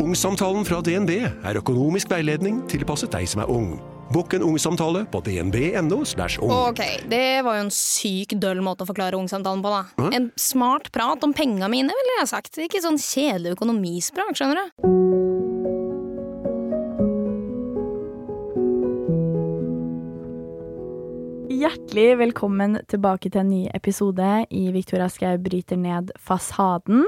Ungsamtalen fra DNB er økonomisk veiledning tilpasset deg som er ung. Bokk en ungsamtale på dnb.no. ung. Ok, det var jo en syk døll måte å forklare ungsamtalen på, da. En smart prat om penga mine, ville jeg sagt. Ikke sånn kjedelig økonomisprat, skjønner du. Hjertelig velkommen tilbake til en ny episode i Victoria Skau bryter ned fasaden.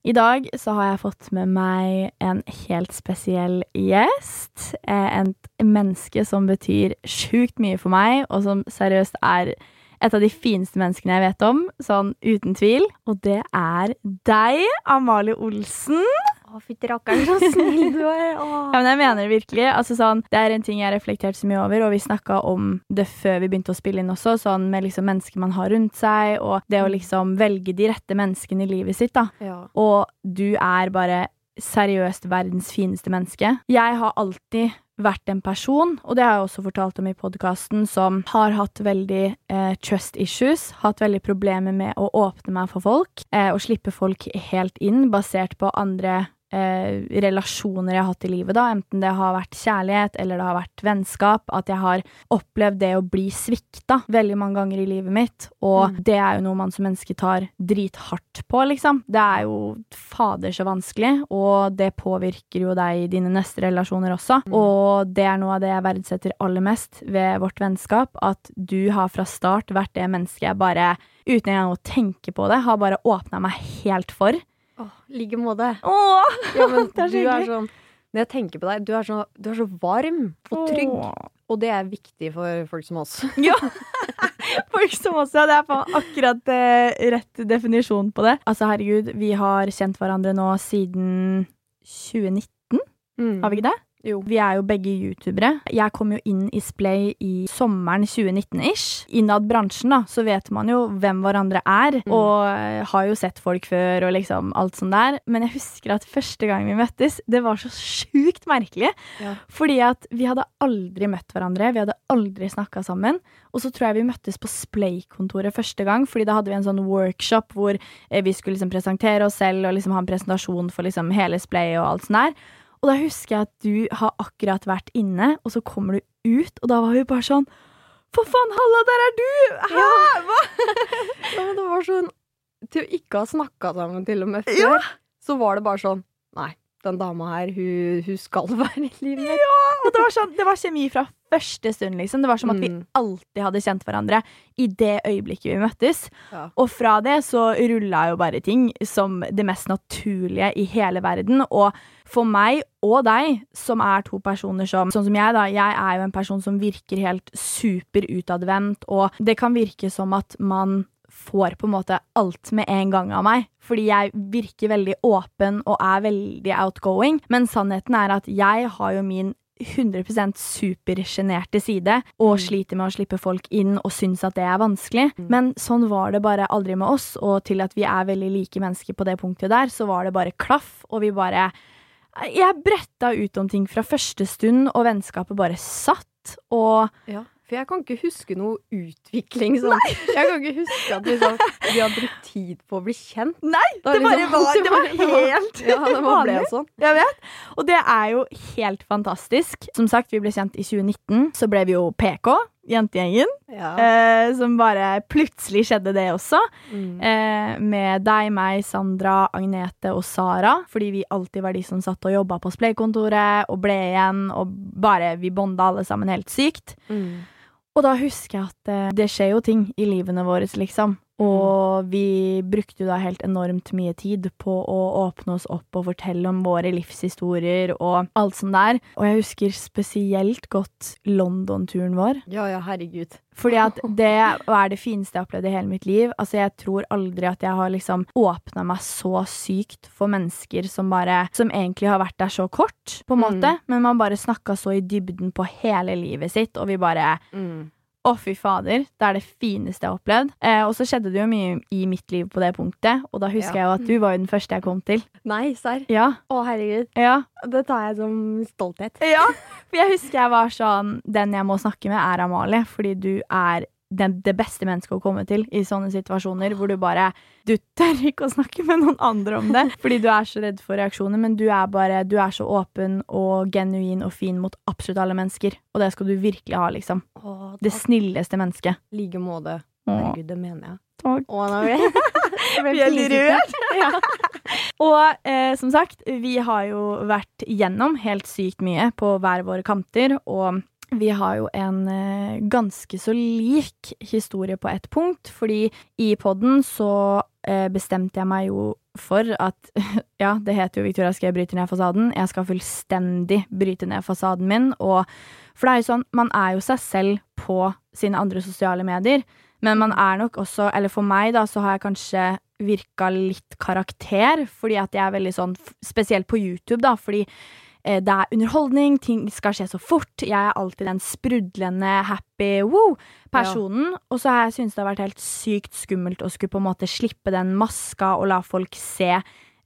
I dag så har jeg fått med meg en helt spesiell gjest. Eh, Et menneske som betyr sjukt mye for meg, og som seriøst er et av de fineste menneskene jeg vet om, sånn uten tvil. Og det er deg, Amalie Olsen. Å, fytti rakkeren, så snill du er. Ja, men jeg mener det virkelig. Altså, sånn, det er en ting jeg har reflektert så mye over, og vi snakka om det før vi begynte å spille inn også, sånn med liksom mennesker man har rundt seg, og det å liksom velge de rette menneskene i livet sitt, da. Ja. Og du er bare seriøst verdens fineste menneske. Jeg har alltid vært en person, og det har jeg også fortalt om i podkasten, som har hatt veldig eh, trust issues. Hatt veldig problemer med å åpne meg for folk, eh, og slippe folk helt inn, basert på andre eh, relasjoner jeg har hatt i livet, da, enten det har vært kjærlighet eller det har vært vennskap, at jeg har opplevd det å bli svikta veldig mange ganger i livet mitt, og det er jo noe man som menneske tar drithardt på, liksom. Det er jo fader så vanskelig, og det påvirker jo deg i dine neste relasjoner også, og det er noe av det jeg verdsetter aller mest ved vårt vennskap, at du har fra start vært det mennesket jeg bare, uten engang å tenke på det, har bare åpna meg helt for. Åh, like måte. Åh! Ja, men Det er så du er hyggelig. sånn Når jeg tenker på deg, du er så, du er så varm og trygg. Åh. Og det er viktig for folk som oss. Ja. Folk som også Det er på akkurat eh, rett definisjon på det. Altså, herregud, vi har kjent hverandre nå siden 2019, Mm. har vi ikke det? Jo. Vi er jo begge youtubere. Jeg kom jo inn i Splay i sommeren 2019-ish. Innad bransjen, da, så vet man jo hvem hverandre er, Mm. og eh, har jo sett folk før og liksom alt sånt der. Men jeg husker at første gang vi møttes, det var så sjukt merkelig. Ja. Fordi at vi hadde aldri møtt hverandre, vi hadde aldri snakka sammen. Og så tror jeg vi møttes på Splay-kontoret første gang, fordi da hadde vi en sånn workshop hvor eh, vi skulle liksom presentere oss selv og liksom ha en presentasjon for liksom hele Splay og alt sånt der. Og da husker jeg at du har akkurat vært inne, og så kommer du ut, og da var hun bare sånn For faen, halla, der er du! Hæ? Hva? Ja, men det var sånn Til å ikke ha snakka sammen til og med før, Ja. så var det bare sånn Nei, den dama her, hun, hun skal være i livet mitt. Og det var, sånn, det var kjemi fra første stund, liksom. Det var som at vi Mm. alltid hadde kjent hverandre i det øyeblikket vi møttes. Ja. Og fra det så rulla jo bare ting som det mest naturlige i hele verden. Og for meg og deg, som er to personer som Sånn som jeg, da. Jeg er jo en person som virker helt super utadvendt, og det kan virke som at man får på en måte alt med en gang av meg. Fordi jeg virker veldig åpen og er veldig outgoing. Men sannheten er at jeg har jo min 100% supersjenerte side og sliter med å slippe folk inn og syns at det er vanskelig. Men sånn var det bare aldri med oss, og til at vi er veldig like mennesker på det punktet der, så var det bare klaff, og vi bare Jeg bretta ut om ting fra første stund, og vennskapet bare satt, og Ja, for jeg kan ikke huske noe utvikling sånn. Jeg kan ikke huske at liksom, vi har brukt tid på å bli kjent. Nei! Da Det liksom- var, det var det var- helt Ja, det ble vanlig. sånn. Jeg vet. Og det er jo helt fantastisk. Som sagt, vi ble kjent i 2019. Så ble vi jo PK, jentegjengen. Ja. Eh, som bare plutselig skjedde, det også. Mm. Eh, med deg, meg, Sandra, Agnete og Sara. Fordi vi alltid var de som satt og jobba på Splay-kontoret og ble igjen. Og bare vi bonda alle sammen helt sykt. Mm. Og da husker jeg at eh, det skjer jo ting i livene våre, liksom. Og vi brukte jo da helt enormt mye tid på å åpne oss opp og fortelle om våre livshistorier og alt som det er. Og jeg husker spesielt godt London-turen vår. Ja, ja, herregud. Fordi at det er det fineste jeg har opplevd i hele mitt liv. Altså Jeg tror aldri at jeg har liksom åpna meg så sykt for mennesker som bare Som egentlig har vært der så kort, på en Mm. måte. Men man bare snakka så i dybden på hele livet sitt, og vi bare Mm. Å, fy fader. Det er det fineste jeg har opplevd. Eh, og så skjedde det jo mye i mitt liv på det punktet, og da husker Ja. jeg jo at du var jo den første jeg kom til. Nei, serr. Ja. Å, herregud. Ja. Det tar jeg som stolthet. ja. For jeg husker jeg var sånn Den jeg må snakke med, er Amalie, fordi du er det, det beste mennesket å komme til i sånne situasjoner hvor du bare Du tør ikke å snakke med noen andre om det fordi du er så redd for reaksjoner, men du er bare Du er så åpen og genuin og fin mot absolutt alle mennesker, og det skal du virkelig ha, liksom. Åh, Det snilleste mennesket. I like måte. Herregud, det mener jeg. Takk. Å, nå ble jeg ble Veldig ja. Og eh, som sagt, vi har jo vært gjennom helt sykt mye på hver våre kanter, og vi har jo en eh, ganske så lik historie på ett punkt, fordi i podden så eh, bestemte jeg meg jo for at Ja, det heter jo Victoria skal jeg bryte ned fasaden. Jeg skal fullstendig bryte ned fasaden min, og For det er jo sånn, man er jo seg selv på sine andre sosiale medier, men man er nok også, eller for meg da, så har jeg kanskje virka litt karakter, fordi at jeg er veldig sånn, spesielt på YouTube, da, fordi det er underholdning, ting skal skje så fort. Jeg er alltid den sprudlende, happy wow-personen. Og så har jeg syntes det har vært helt sykt skummelt å skulle på en måte slippe den maska og la folk se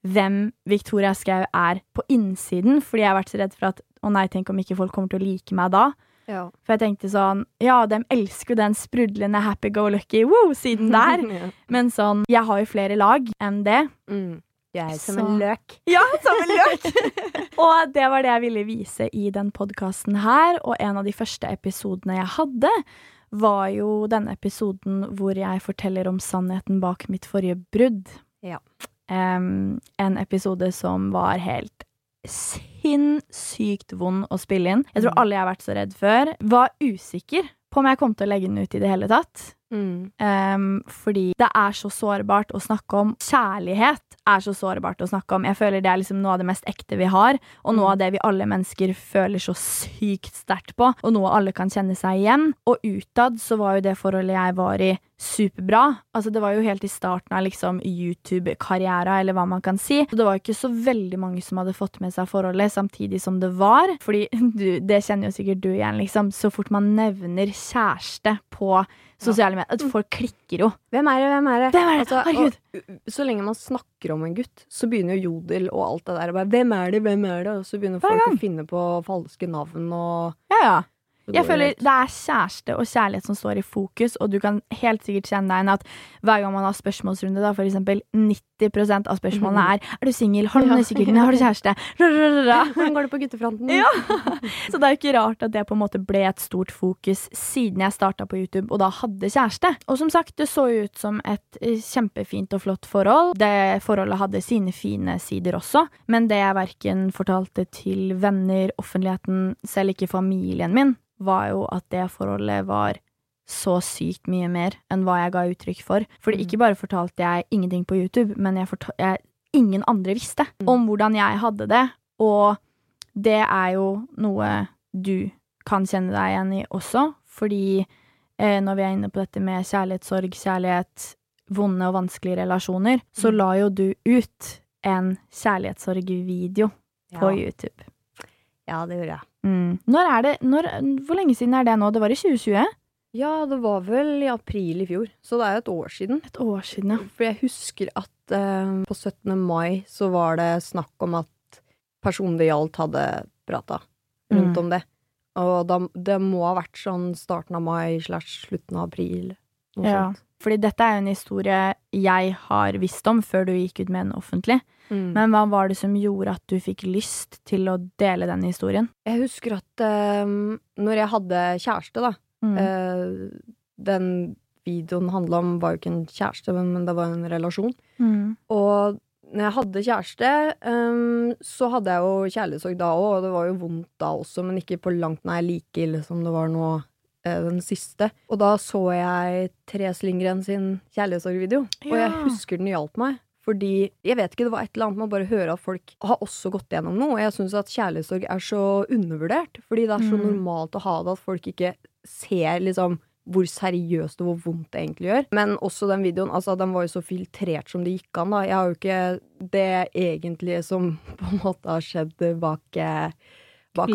hvem Victoria Skau er på innsiden, fordi jeg har vært så redd for at å nei, tenk om ikke folk kommer til å like meg da. Ja. For jeg tenkte sånn, ja, de elsker jo den sprudlende happy-go-lucky wow-siden der. Ja. Men sånn, jeg har jo flere lag enn det. Mm. Jeg er som Så- en løk. Ja, som en løk! og det var det jeg ville vise i den podkasten her, og en av de første episodene jeg hadde, var jo denne episoden hvor jeg forteller om sannheten bak mitt forrige brudd. Ja. Um, en episode som var helt sinnssykt vond å spille inn. Jeg tror alle jeg har vært så redd før, var usikker på om jeg kom til å legge den ut i det hele tatt. Mm. Um, fordi det er så sårbart å snakke om. Kjærlighet er så sårbart å snakke om. Jeg føler det er liksom noe av det mest ekte vi har, og noe av det vi alle mennesker føler så sykt sterkt på, og noe alle kan kjenne seg igjen. Og utad så var jo det forholdet jeg var i, superbra. Altså Det var jo helt i starten av liksom YouTube-karriera, eller hva man kan si. Så det var jo ikke så veldig mange som hadde fått med seg forholdet samtidig som det var. Fordi du, det kjenner jo sikkert du igjen, liksom. Så fort man nevner kjæreste på sosiale medier, at folk klikker jo. Hvem er det, hvem er det? Hvem er det? Altså, og, så lenge man snakker om en gutt, så begynner jo Jodel og alt det der. og Bare, hvem er det, hvem er det? Og så begynner folk å finne på falske navn og Ja, ja. Jeg føler helt. det er kjæreste og kjærlighet som står i fokus, og du kan helt sikkert kjenne deg igjen at hver gang man har spørsmålsrunde, da, for eksempel 90% av spørsmålene er Er du singel? Har du noen sykkel? Har du kjæreste? Hvordan går det på guttefronten? Ja. Så det er jo ikke rart at det på en måte ble et stort fokus siden jeg starta på YouTube og da hadde kjæreste. Og som sagt, det så jo ut som et eh, kjempefint og flott forhold. Det forholdet hadde sine fine sider også, men det jeg verken fortalte til venner, offentligheten, selv ikke familien min, var jo at det forholdet var så sykt mye mer enn hva jeg ga uttrykk for. Fordi Mm. ikke bare fortalte jeg ingenting på YouTube, men jeg jeg, ingen andre visste Mm. om hvordan jeg hadde det. Og det er jo noe du kan kjenne deg igjen i også, fordi eh, når vi er inne på dette med kjærlighetssorg, kjærlighet, vonde og vanskelige relasjoner, så Mm. la jo du ut en kjærlighetssorgvideo på Ja. YouTube. ja, det gjorde jeg. Mm. Når er det, når, hvor lenge siden er det nå? Det var i 2020? Ja, det var vel i april i fjor, så det er jo et år siden. Et år siden, ja. For jeg husker at eh, på 17. mai så var det snakk om at personen det gjaldt, hadde prata rundt Mm. om det. Og da, det må ha vært sånn starten av mai slash slutten av april. Noe Ja. sånt. Fordi dette er jo en historie jeg har visst om før du gikk ut med den offentlig. Mm. Men hva var det som gjorde at du fikk lyst til å dele den historien? jeg husker at uh, når jeg hadde kjæreste, da Mm. uh, Den videoen handla om var jo ikke en kjæreste, men, men det var en relasjon. Mm. Og når jeg hadde kjæreste, um, så hadde jeg jo kjærlighetssorg da òg, og det var jo vondt da også, men ikke på langt nær like ille som det var nå eh, den siste. Og da så jeg Therese Lindgren sin kjærlighetssorgvideo, og jeg husker den hjalp meg. Fordi, jeg vet ikke, det var et eller annet med å bare høre at folk har også gått gjennom noe. Jeg syns at kjærlighetssorg er så undervurdert. Fordi det er så Mm. normalt å ha det at folk ikke ser liksom hvor seriøst og hvor vondt det egentlig gjør. Men også den videoen, altså den var jo så filtrert som det gikk an, da. Jeg har jo ikke det egentlige som på en måte har skjedd bak, eh, bak.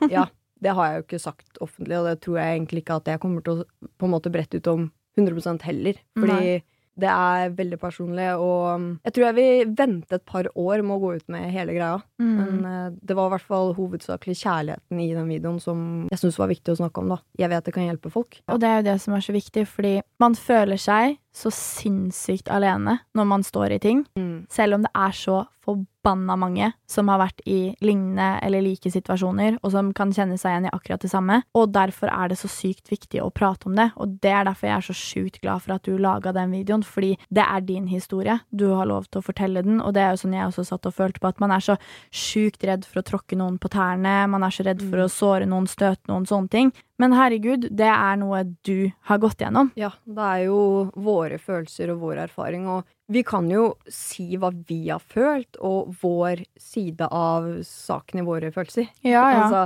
Ja, det har jeg jo ikke sagt offentlig, og det tror jeg egentlig ikke at jeg kommer til å på en måte brette ut om 100% heller. Fordi Nei. Det er veldig personlig, og um, jeg tror jeg vil vente et par år med å gå ut med hele greia. Mm. Men eh, det var i hvert fall hovedsakelig kjærligheten i den videoen som jeg syntes var viktig å snakke om, da. Jeg vet det kan hjelpe folk. Og det er jo det som er så viktig, fordi man føler seg så sinnssykt alene når man står i ting. Mm. Selv om det er så forbanna mange som har vært i lignende eller like situasjoner, og som kan kjenne seg igjen i akkurat det samme. Og derfor er det så sykt viktig å prate om det. Og det er derfor jeg er så sjukt glad for at du laga den videoen, fordi det er din historie. Du har lov til å fortelle den, og det er jo sånn jeg også satt og følte på, at man er så sjukt redd for å tråkke noen på tærne, man er så redd for å såre noen, støte noen, sånne ting. Men herregud, det er noe du har gått gjennom. Ja, det er jo våre følelser og vår erfaring, og vi kan jo si hva vi har følt, og vår side av saken i våre følelser. Ja, Altså,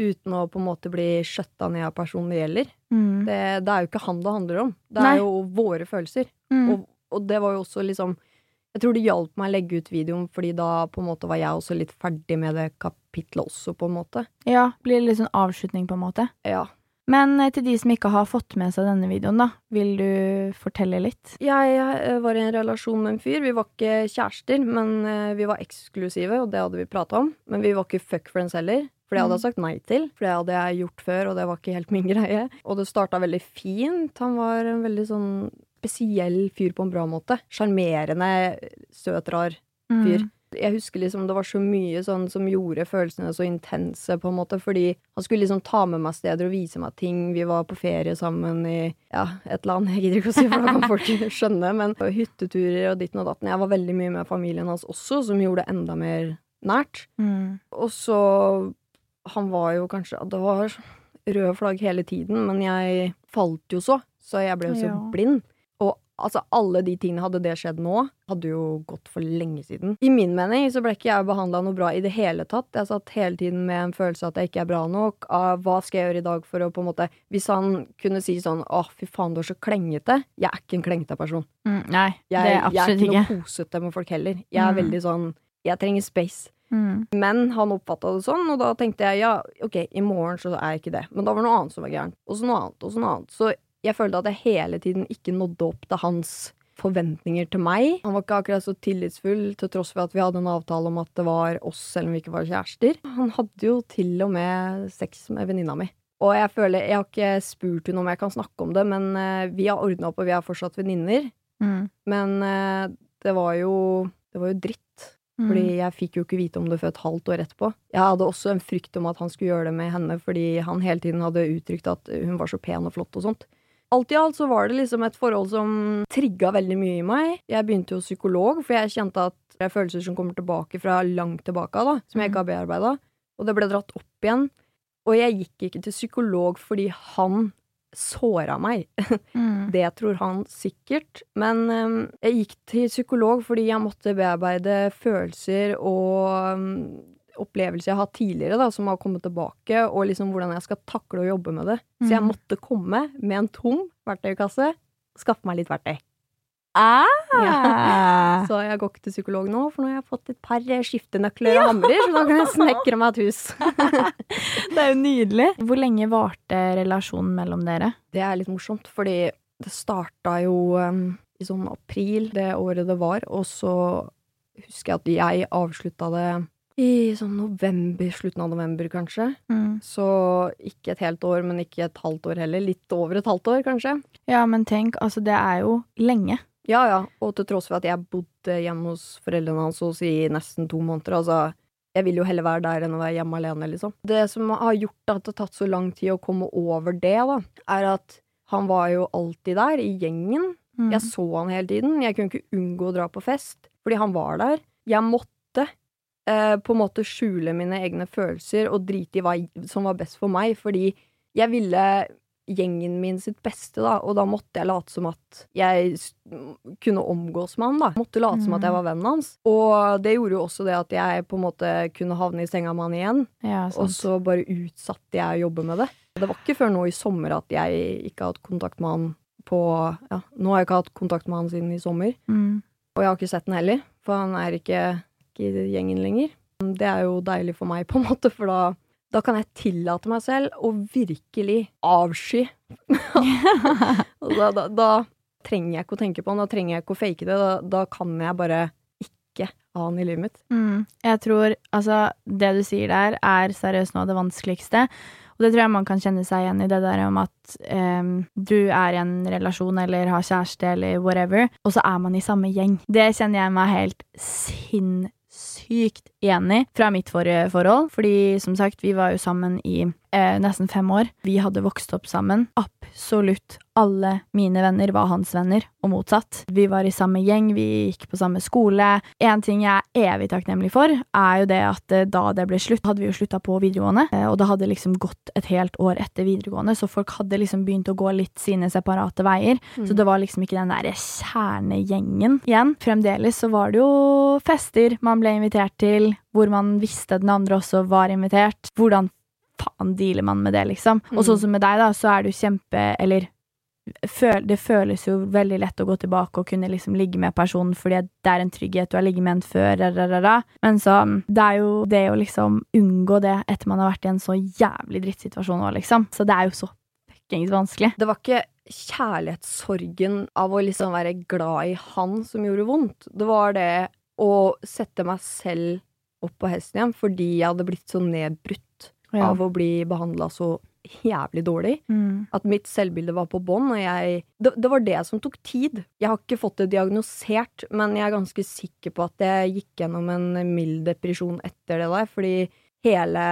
uten å på en måte bli skjøtta ned av personen det gjelder. mm. Det, det er jo ikke han det handler om. Det Nei. er jo våre følelser. Mm. Og, og det var jo også liksom Jeg tror det hjalp meg å legge ut videoen, fordi da på en måte var jeg også litt ferdig med det kapitlet også, på en måte. Ja, blir det litt sånn avslutning, på en måte. Ja. Men eh, til de som ikke har fått med seg denne videoen, da, vil du fortelle litt? Jeg eh, var i en relasjon med en fyr. Vi var ikke kjærester, men eh, vi var eksklusive, og det hadde vi prata om. Men vi var ikke fuck friends heller. For det hadde jeg sagt nei til, for det hadde jeg gjort før, og det var ikke helt min greie. Og det starta veldig fint. Han var en veldig sånn spesiell fyr på en bra måte. Sjarmerende, søt, rar fyr. Jeg husker liksom det var så mye sånn som gjorde følelsene så intense, på en måte, fordi han skulle liksom ta med meg steder og vise meg ting. Vi var på ferie sammen i ja, et land, jeg gidder ikke å si, for da kan folk skjønne, men hytteturer og ditten og datten. Jeg var veldig mye med familien hans også, som gjorde det enda mer nært. Mm. Og så Han var jo kanskje Det var røde flagg hele tiden, men jeg falt jo så, så jeg ble jo så Ja. blind. Altså, alle de tingene, hadde det skjedd nå, hadde jo gått for lenge siden. I min mening så ble ikke jeg behandla noe bra i det hele tatt. Jeg satt hele tiden med en følelse av at jeg ikke er bra nok. Av hva skal jeg gjøre i dag for å på en måte Hvis han kunne si sånn åh, fy faen, du er så klengete. Jeg er ikke en klengete person. Mm, nei, det er jeg er absolutt ikke ikke. noe kosete med folk heller. Jeg er Mm. veldig sånn Jeg trenger space. Mm. Men han oppfatta det sånn, og da tenkte jeg ja, ok, i morgen så er jeg ikke det. Men da var det noe annet som var gærent. Og så noe annet, og så noe annet. Så jeg følte at jeg hele tiden ikke nådde opp til hans forventninger til meg. Han var ikke akkurat så tillitsfull, til tross for at vi hadde en avtale om at det var oss, selv om vi ikke var kjærester. Han hadde jo til og med sex med venninna mi. Og jeg føler, jeg har ikke spurt henne om jeg kan snakke om det, men eh, vi har ordna opp, og vi er fortsatt venninner. Mm. Men eh, det var jo Det var jo dritt. Mm. Fordi jeg fikk jo ikke vite om det før et halvt år etterpå. Jeg hadde også en frykt om at han skulle gjøre det med henne, fordi han hele tiden hadde uttrykt at hun var så pen og flott og sånt. Alt i alt så var det liksom et forhold som trigga veldig mye i meg. Jeg begynte jo psykolog, for jeg kjente at det er følelser som kommer tilbake fra langt tilbake da, som jeg ikke har bearbeida. Og det ble dratt opp igjen. Og jeg gikk ikke til psykolog fordi han såra meg. Mm. Det tror han sikkert. Men um, jeg gikk til psykolog fordi jeg måtte bearbeide følelser og øhm, opplevelser jeg har hatt tidligere, da, som har kommet tilbake, og liksom hvordan jeg skal takle å jobbe med det. Så jeg Mm. måtte komme med en tom verktøykasse, skaffe meg litt verktøy. Ah. Så jeg går ikke til psykolog nå, for nå har jeg fått et par skiftenøkler og hamrer, så da kan jeg snekre meg et hus. Det er jo nydelig. Hvor lenge varte relasjonen mellom dere? Det er litt morsomt, fordi det starta jo um, i sånn april det året det var, og så husker jeg at jeg avslutta det i sånn november, slutten av november kanskje. Mm. Så ikke et helt år, men ikke et halvt år heller. Litt over et halvt år, kanskje. Ja, men tenk, altså det er jo lenge. Ja ja, og til tross for at jeg bodde hjemme hos foreldrene hans hos i nesten to måneder, altså jeg vil jo heller være der enn å være hjemme alene, liksom. Det som har gjort at det har tatt så lang tid å komme over det, da, er at han var jo alltid der, i gjengen. Mm. Jeg så han hele tiden. Jeg kunne ikke unngå å dra på fest, fordi han var der. Jeg måtte eh, på en måte skjule mine egne følelser og drite i hva som var best for meg, fordi jeg ville gjengen min sitt beste, da, og da måtte jeg late som at jeg kunne omgås med han, da. Måtte late som at jeg var vennen hans. Og det gjorde jo også det at jeg på en måte kunne havne i senga med han igjen, Ja, og så bare utsatte jeg å jobbe med det. Det var ikke før nå i sommer at jeg ikke har hatt kontakt med han på Ja, nå har jeg ikke hatt kontakt med han siden i sommer. Mm. Og jeg har ikke sett han heller, for han er ikke, ikke i gjengen lenger. Det er jo deilig for meg, på en måte, for da, da kan jeg tillate meg selv å virkelig avsky. da, da, da trenger jeg ikke å tenke på den, da trenger jeg ikke å fake det. Da, kan jeg bare ikke han i livet mitt. Mm. Jeg tror altså Det du sier der, er seriøst noe av det vanskeligste. Og det tror jeg man kan kjenne seg igjen i, det der om at um, du er i en relasjon eller har kjæreste eller whatever, og så er man i samme gjeng. Det kjenner jeg meg helt sinnssykt igjen i fra mitt forrige forhold. Fordi som sagt, vi var jo sammen i eh, nesten fem år. Vi hadde vokst opp sammen. Absolutt alle mine venner var hans venner, og motsatt. Vi var i samme gjeng, vi gikk på samme skole. En ting jeg er evig takknemlig for, er jo det at eh, da det ble slutt, hadde vi jo slutta på videregående, eh, og det hadde liksom gått et helt år etter videregående, så folk hadde liksom begynt å gå litt sine separate veier. Mm. Så det var liksom ikke den derre kjernegjengen igjen. Fremdeles så var det jo fester man ble invitert til, hvor man visste den andre også var invitert. Hvordan faen dealer man med det, liksom? Og sånn mm. som med deg, da, så er du kjempe Eller det føles jo veldig lett å gå tilbake og kunne liksom ligge med personen fordi det er en trygghet, du har ligget med en før, men så Det er jo det å liksom unngå det etter man har vært i en så jævlig drittsituasjon òg, liksom. Så det er jo så fuckings vanskelig. Det var ikke kjærlighetssorgen av å liksom være glad i han som gjorde vondt. Det var det å sette meg selv opp på hesten igjen fordi jeg hadde blitt så nedbrutt ja. av å bli behandla så jævlig dårlig. Mm. At mitt selvbilde var på bånn, og jeg det, det, var det som tok tid. Jeg har ikke fått det diagnosert, men jeg er ganske sikker på at jeg gikk gjennom en mild depresjon etter det der, fordi hele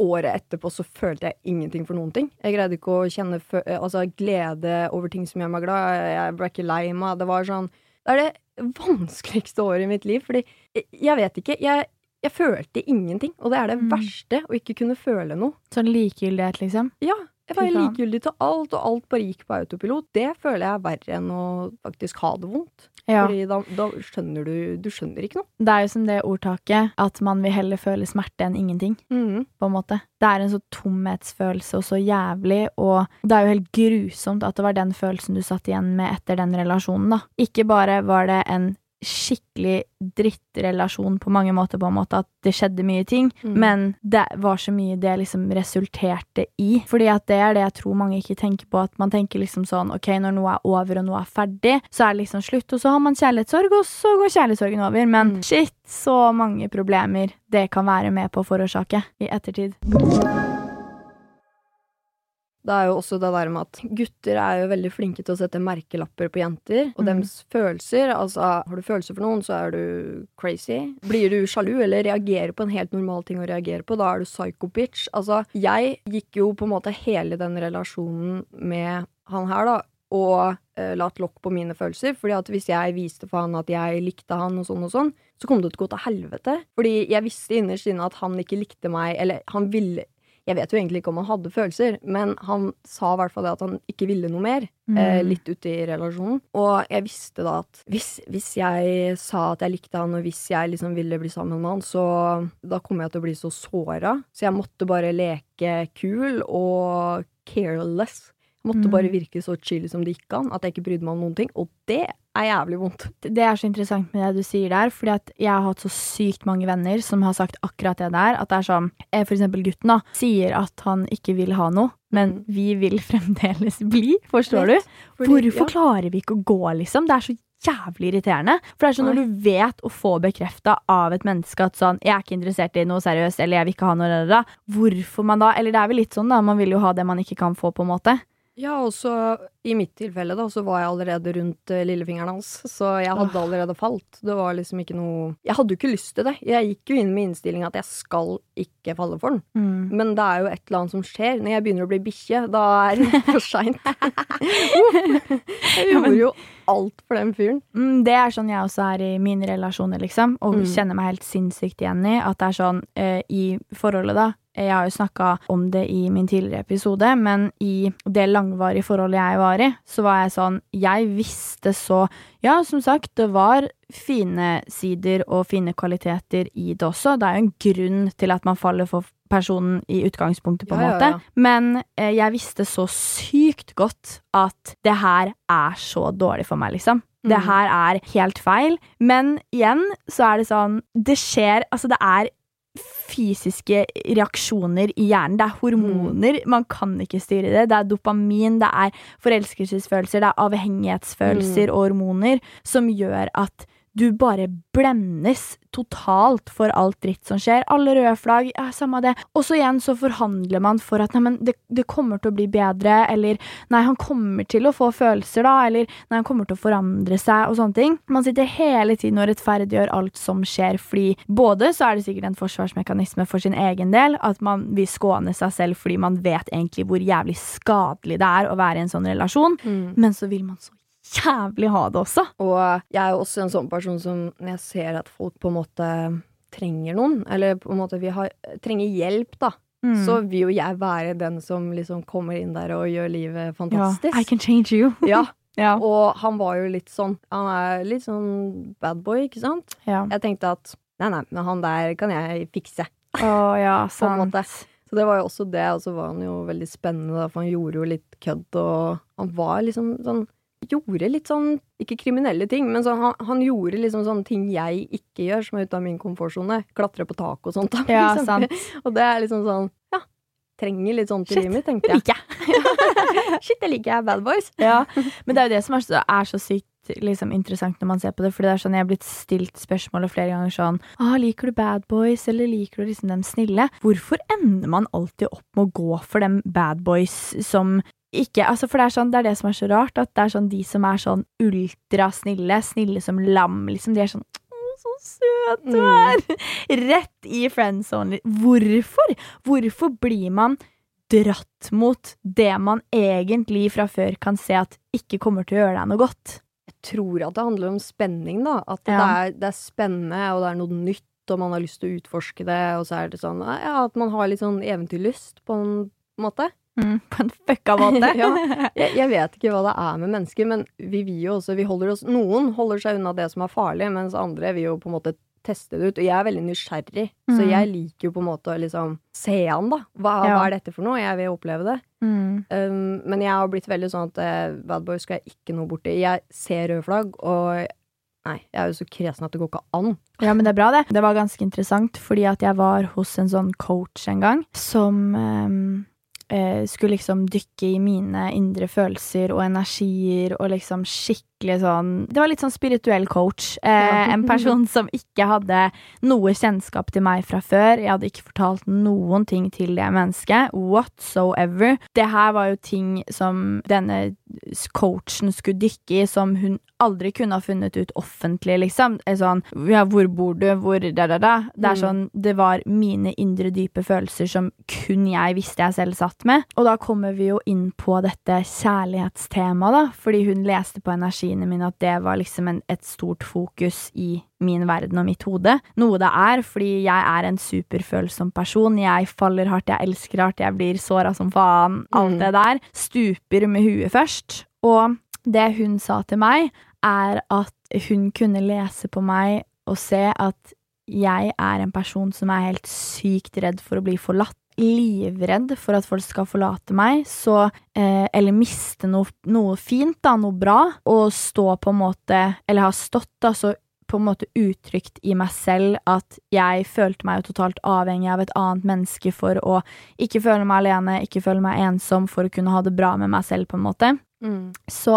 året etterpå så følte jeg ingenting for noen ting. Jeg greide ikke å kjenne altså, glede over ting som gjør meg glad. Jeg ble ikke lei meg. Det var sånn Det er det vanskeligste året i mitt liv, fordi jeg vet ikke. Jeg, jeg følte ingenting, og det er det mm. verste, å ikke kunne føle noe. Sånn likegyldighet, liksom? Ja. Jeg var likegyldig til alt, og alt bare gikk på autopilot. Det føler jeg er verre enn å faktisk ha det vondt. Ja. Fordi da, da, skjønner du Du skjønner ikke noe. Det er jo som det ordtaket at man vil heller føle smerte enn ingenting. Mm. På en måte. Det er en så tomhetsfølelse og så jævlig, og det er jo helt grusomt at det var den følelsen du satt igjen med etter den relasjonen, da. Ikke bare var det en skikkelig drittrelasjon på mange måter, på en måte, at det skjedde mye ting, mm. men det var så mye det liksom resulterte i. Fordi at det er det jeg tror mange ikke tenker på, at man tenker liksom sånn ok, når noe er over og noe er ferdig, så er det liksom slutt, og så har man kjærlighetssorg, og så går kjærlighetssorgen over. Men mm. shit, så mange problemer det kan være med på å forårsake i ettertid. Det er jo også det der med at gutter er jo veldig flinke til å sette merkelapper på jenter og mm. deres følelser. Altså, har du følelser for noen, så er du crazy. Blir du sjalu eller reagerer på en helt normal ting å reagere på, da er du psycho bitch. Altså, jeg gikk jo på en måte hele den relasjonen med han her, da, og uh, latt lokk på mine følelser. Fordi at hvis jeg viste for han at jeg likte han og sånn og sånn, så kom det til å gå til helvete. Fordi jeg visste innerst inne at han ikke likte meg, eller han ville jeg vet jo egentlig ikke om han hadde følelser, men han sa i hvert fall det at han ikke ville noe mer. Mm. Eh, litt ute i relasjonen. Og jeg visste da at hvis, hvis, jeg sa at jeg likte han, og hvis jeg liksom ville bli sammen med han, så da kom jeg til å bli så såra. Så jeg måtte bare leke kul og careless. Jeg måtte mm. bare virke så chill som det gikk an, at jeg ikke brydde meg om noen ting. Og det er jævlig vondt. Det er så interessant med det du sier der, fordi at jeg har hatt så sykt mange venner som har sagt akkurat det der. At det er sånn eh, For eksempel gutten, da, sier at han ikke vil ha noe, men mm. vi vil fremdeles bli. Forstår Vet, du? Fordi, Hvorfor ja. klarer vi ikke å gå, liksom? Det er så jævlig irriterende. For det er sånn når du vet å få bekrefta av et menneske at sånn 'Jeg er ikke interessert i noe seriøst', eller 'jeg vil ikke ha noe', eller, hvorfor man da Eller det er vel litt sånn, da. Man vil jo ha det man ikke kan få, på en måte. Ja, og så i mitt tilfelle, da, så var jeg allerede rundt uh, lillefingeren hans. Så jeg hadde allerede falt. Det var liksom ikke noe Jeg hadde jo ikke lyst til det. Jeg gikk jo inn med innstillinga at jeg skal ikke falle for den. Mm. Men det er jo et eller annet som skjer. Når jeg begynner å bli bikkje, da er det for seint. jeg gjorde jo alt for den fyren. Mm, det er sånn jeg også er i mine relasjoner, liksom. Og mm. kjenner meg helt sinnssykt igjen i. At det er sånn uh, i forholdet, da jeg har jo snakka om det i min tidligere episode, men i det langvarige forholdet jeg var i, så var jeg sånn Jeg visste så Ja, som sagt, det var fine sider og fine kvaliteter i det også. Det er jo en grunn til at man faller for personen i utgangspunktet, på en ja, måte. Ja, ja. Men eh, jeg visste så sykt godt at det her er så dårlig for meg, liksom. Det mm. her er helt feil. Men igjen så er det sånn Det skjer Altså, det er fysiske reaksjoner i hjernen. Det er hormoner. Man kan ikke styre det. Det er dopamin, det er forelskelsesfølelser, det er avhengighetsfølelser og hormoner som gjør at du bare blendes totalt for alt dritt som skjer. Alle røde flagg, ja, samme det. Og så igjen så forhandler man for at neimen, det, det, kommer til å bli bedre, eller nei, han kommer til å få følelser, da, eller nei, han kommer til å forandre seg, og sånne ting. Man sitter hele tiden og rettferdiggjør alt som skjer, fordi både så er det sikkert en forsvarsmekanisme for sin egen del, at man vil skåne seg selv fordi man vet egentlig hvor jævlig skadelig det er å være i en sånn relasjon, mm. men så vil man så jævlig ha det også. Og jeg er jo også en sånn person som når jeg ser at folk på en måte trenger noen, eller på en måte vi har, trenger hjelp, da. Mm. Så vil jo jeg være den som liksom kommer inn der og gjør livet fantastisk. Ja, I can change you. ja. ja. Og han var jo litt sånn Han er litt sånn bad boy, ikke sant? Ja. Jeg tenkte at nei, nei, men han der kan jeg fikse. Oh, ja, sant. Så det var jo også det, og så var han jo veldig spennende, da, for han gjorde jo litt kødd, og han var liksom sånn gjorde litt sånn, ikke kriminelle ting, men så han, han, gjorde liksom sånne ting jeg ikke gjør, som er ute av min komfortsone. Klatre på tak og sånt. Ja, sant. Og det er liksom sånn, ja, trenger litt sånt i livet mitt, tenkte jeg. Liker Shit, det liker jeg. Bad boys. Ja, men det er jo det som er så, er så sykt liksom, interessant når man ser på det, fordi det er sånn, jeg har blitt stilt spørsmålet flere ganger sånn ah, Liker du bad boys, eller liker du liksom dem snille? Hvorfor ender man alltid opp med å gå for dem bad boys som ikke altså For det er, sånn, det er det som er så rart, at det er sånn de som er sånn ultrasnille, snille som lam, liksom, de er sånn så søt du mm. er! Mm. Rett i friendzone. Hvorfor? Hvorfor blir man dratt mot det man egentlig fra før kan se at ikke kommer til å gjøre deg noe godt? Jeg tror at det handler om spenning, da. At ja. det, er, det, er, spennende, og det er noe nytt, og man har lyst til å utforske det, og så er det sånn ja, at man har litt sånn eventyrlyst, på en måte. Mm, på en fucka måte. ja, jeg, jeg, vet ikke hva det er med mennesker, men vi vil jo også vi holder oss, Noen holder seg unna det som er farlig, mens andre vil jo på en måte teste det ut. Og jeg er veldig nysgjerrig, mm. så jeg liker jo på en måte å liksom se an, da. Hva, ja. hva, er dette for noe? Jeg vil oppleve det. Mm. Um, men jeg har blitt veldig sånn at uh, bad boy skal jeg ikke noe borti. Jeg ser røde flagg, og Nei, jeg er jo så kresen at det går ikke an. Ja, men det er bra, det. Det var ganske interessant, fordi at jeg var hos en sånn coach en gang, som um eh, skulle liksom dykke i mine indre følelser og energier og liksom skikkelig sånn Det var litt sånn spirituell coach. Eh, en person som ikke hadde noe kjennskap til meg fra før. Jeg hadde ikke fortalt noen ting til det mennesket. Whatsoever. Det her var jo ting som denne coachen skulle dykke i, som hun aldri kunne ha funnet ut offentlig, liksom. Sånn Ja, hvor bor du? Hvor da, da, da. Det er mm. sånn Det var mine indre, dype følelser som kun jeg visste jeg selv satt med. Og da kommer vi jo inn på dette kjærlighetstemaet, da, fordi hun leste på energiene mine at det var liksom en, et stort fokus i min verden og mitt hode. Noe det er, fordi jeg er en superfølsom person. Jeg faller hardt, jeg elsker hardt, jeg blir såra som faen. Alt mm. det der. Stuper med huet først. Og det hun sa til meg, er at hun kunne lese på meg og se at jeg er en person som er helt sykt redd for å bli forlatt. Livredd for at folk skal forlate meg, så eh, Eller miste noe, noe, fint, da, noe bra, og stå på en måte Eller ha stått, da, så på en måte uttrykt i meg selv at jeg følte meg jo totalt avhengig av et annet menneske for å ikke føle meg alene, ikke føle meg ensom, for å kunne ha det bra med meg selv, på en måte. Mm. Så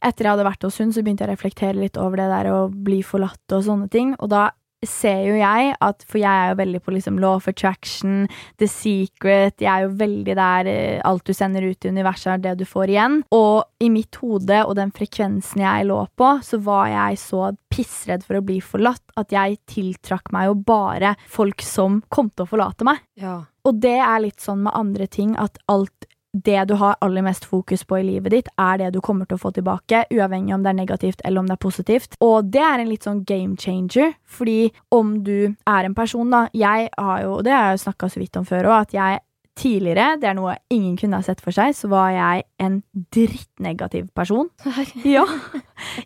etter jeg hadde vært hos hun, så begynte jeg å reflektere litt over det der å bli forlatt og sånne ting. Og da ser jo jeg at For jeg er jo veldig på liksom law of attraction, the secret Jeg er jo veldig der eh, alt du sender ut i universet, er det du får igjen. Og i mitt hode og den frekvensen jeg lå på, så var jeg så pissredd for å bli forlatt at jeg tiltrakk meg jo bare folk som kom til å forlate meg. Ja. Og det er litt sånn med andre ting at alt det du har aller mest fokus på i livet ditt, er det du kommer til å få tilbake, uavhengig om det er negativt eller om det er positivt. Og det er en litt sånn game changer, fordi om du er en person, da Jeg har jo, det har jeg jo snakka så vidt om før òg, at jeg tidligere, det er noe ingen kunne ha sett for seg, så var jeg en drittnegativ person. Ja.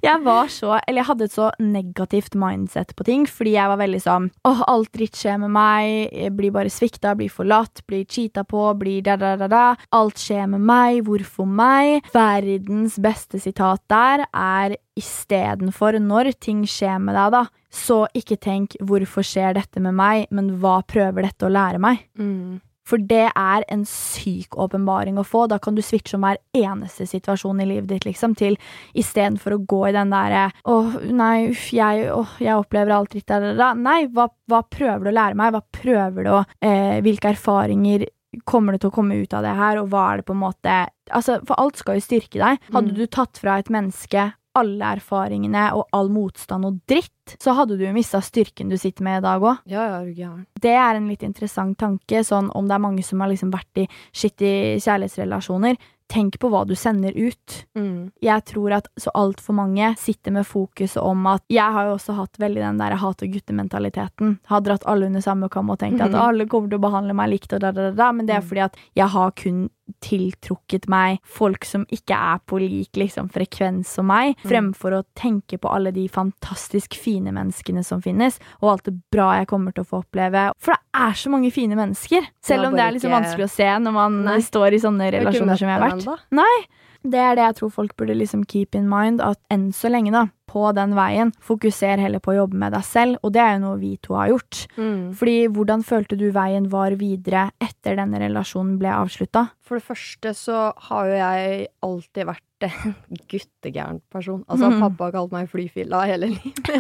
jeg var så Eller jeg hadde et så negativt mindset på ting, fordi jeg var veldig sånn åh, alt dritt skjer med meg, jeg blir bare svikta, blir forlatt, blir cheata på, blir da-da-da-da. Alt skjer med meg, hvorfor meg? Verdens beste sitat der er istedenfor når ting skjer med deg, da, så ikke tenk hvorfor skjer dette med meg, men hva prøver dette å lære meg? Mm. For det er en syk åpenbaring å få. Da kan du switche om hver eneste situasjon i livet ditt, liksom, til istedenfor å gå i den derre Å, nei, uff, jeg, åh, jeg opplever alt dritt der, der, der. Nei, hva, hva prøver du å lære meg? Hva prøver du å eh, Hvilke erfaringer kommer det til å komme ut av det her, og hva er det på en måte Altså, for alt skal jo styrke deg. Hadde Mm. du tatt fra et menneske alle erfaringene og all motstand og dritt, så hadde du jo mista styrken du sitter med i dag òg. Ja, ja. Det er en litt interessant tanke, sånn om det er mange som har liksom vært i skittige kjærlighetsrelasjoner. Tenk på hva du sender ut. Mm. Jeg tror at så altfor mange sitter med fokus om at Jeg har jo også hatt veldig den der hat og gutte-mentaliteten. Har dratt alle under samme kam og tenkt at Mhm. alle kommer til å behandle meg likt og da, da, da, da. Men det er Mm. fordi at jeg har kun tiltrukket meg folk som ikke er på lik liksom, frekvens som meg, Mm. fremfor å tenke på alle de fantastisk fine menneskene som finnes, og alt det bra jeg kommer til å få oppleve. For det er så mange fine mennesker, selv om det er liksom ikke- vanskelig å se når man Nei. står i sånne relasjoner som jeg har vært. Nei, det er det jeg tror folk burde liksom keep in mind, at enn så lenge, da, på den veien, fokuser heller på å jobbe med deg selv, og det er jo noe vi to har gjort. Mm. Fordi hvordan følte du veien var videre etter denne relasjonen ble avslutta? For det første så har jo jeg alltid vært en guttegæren person. Altså, mm. pappa har kalt meg flyfilla hele livet.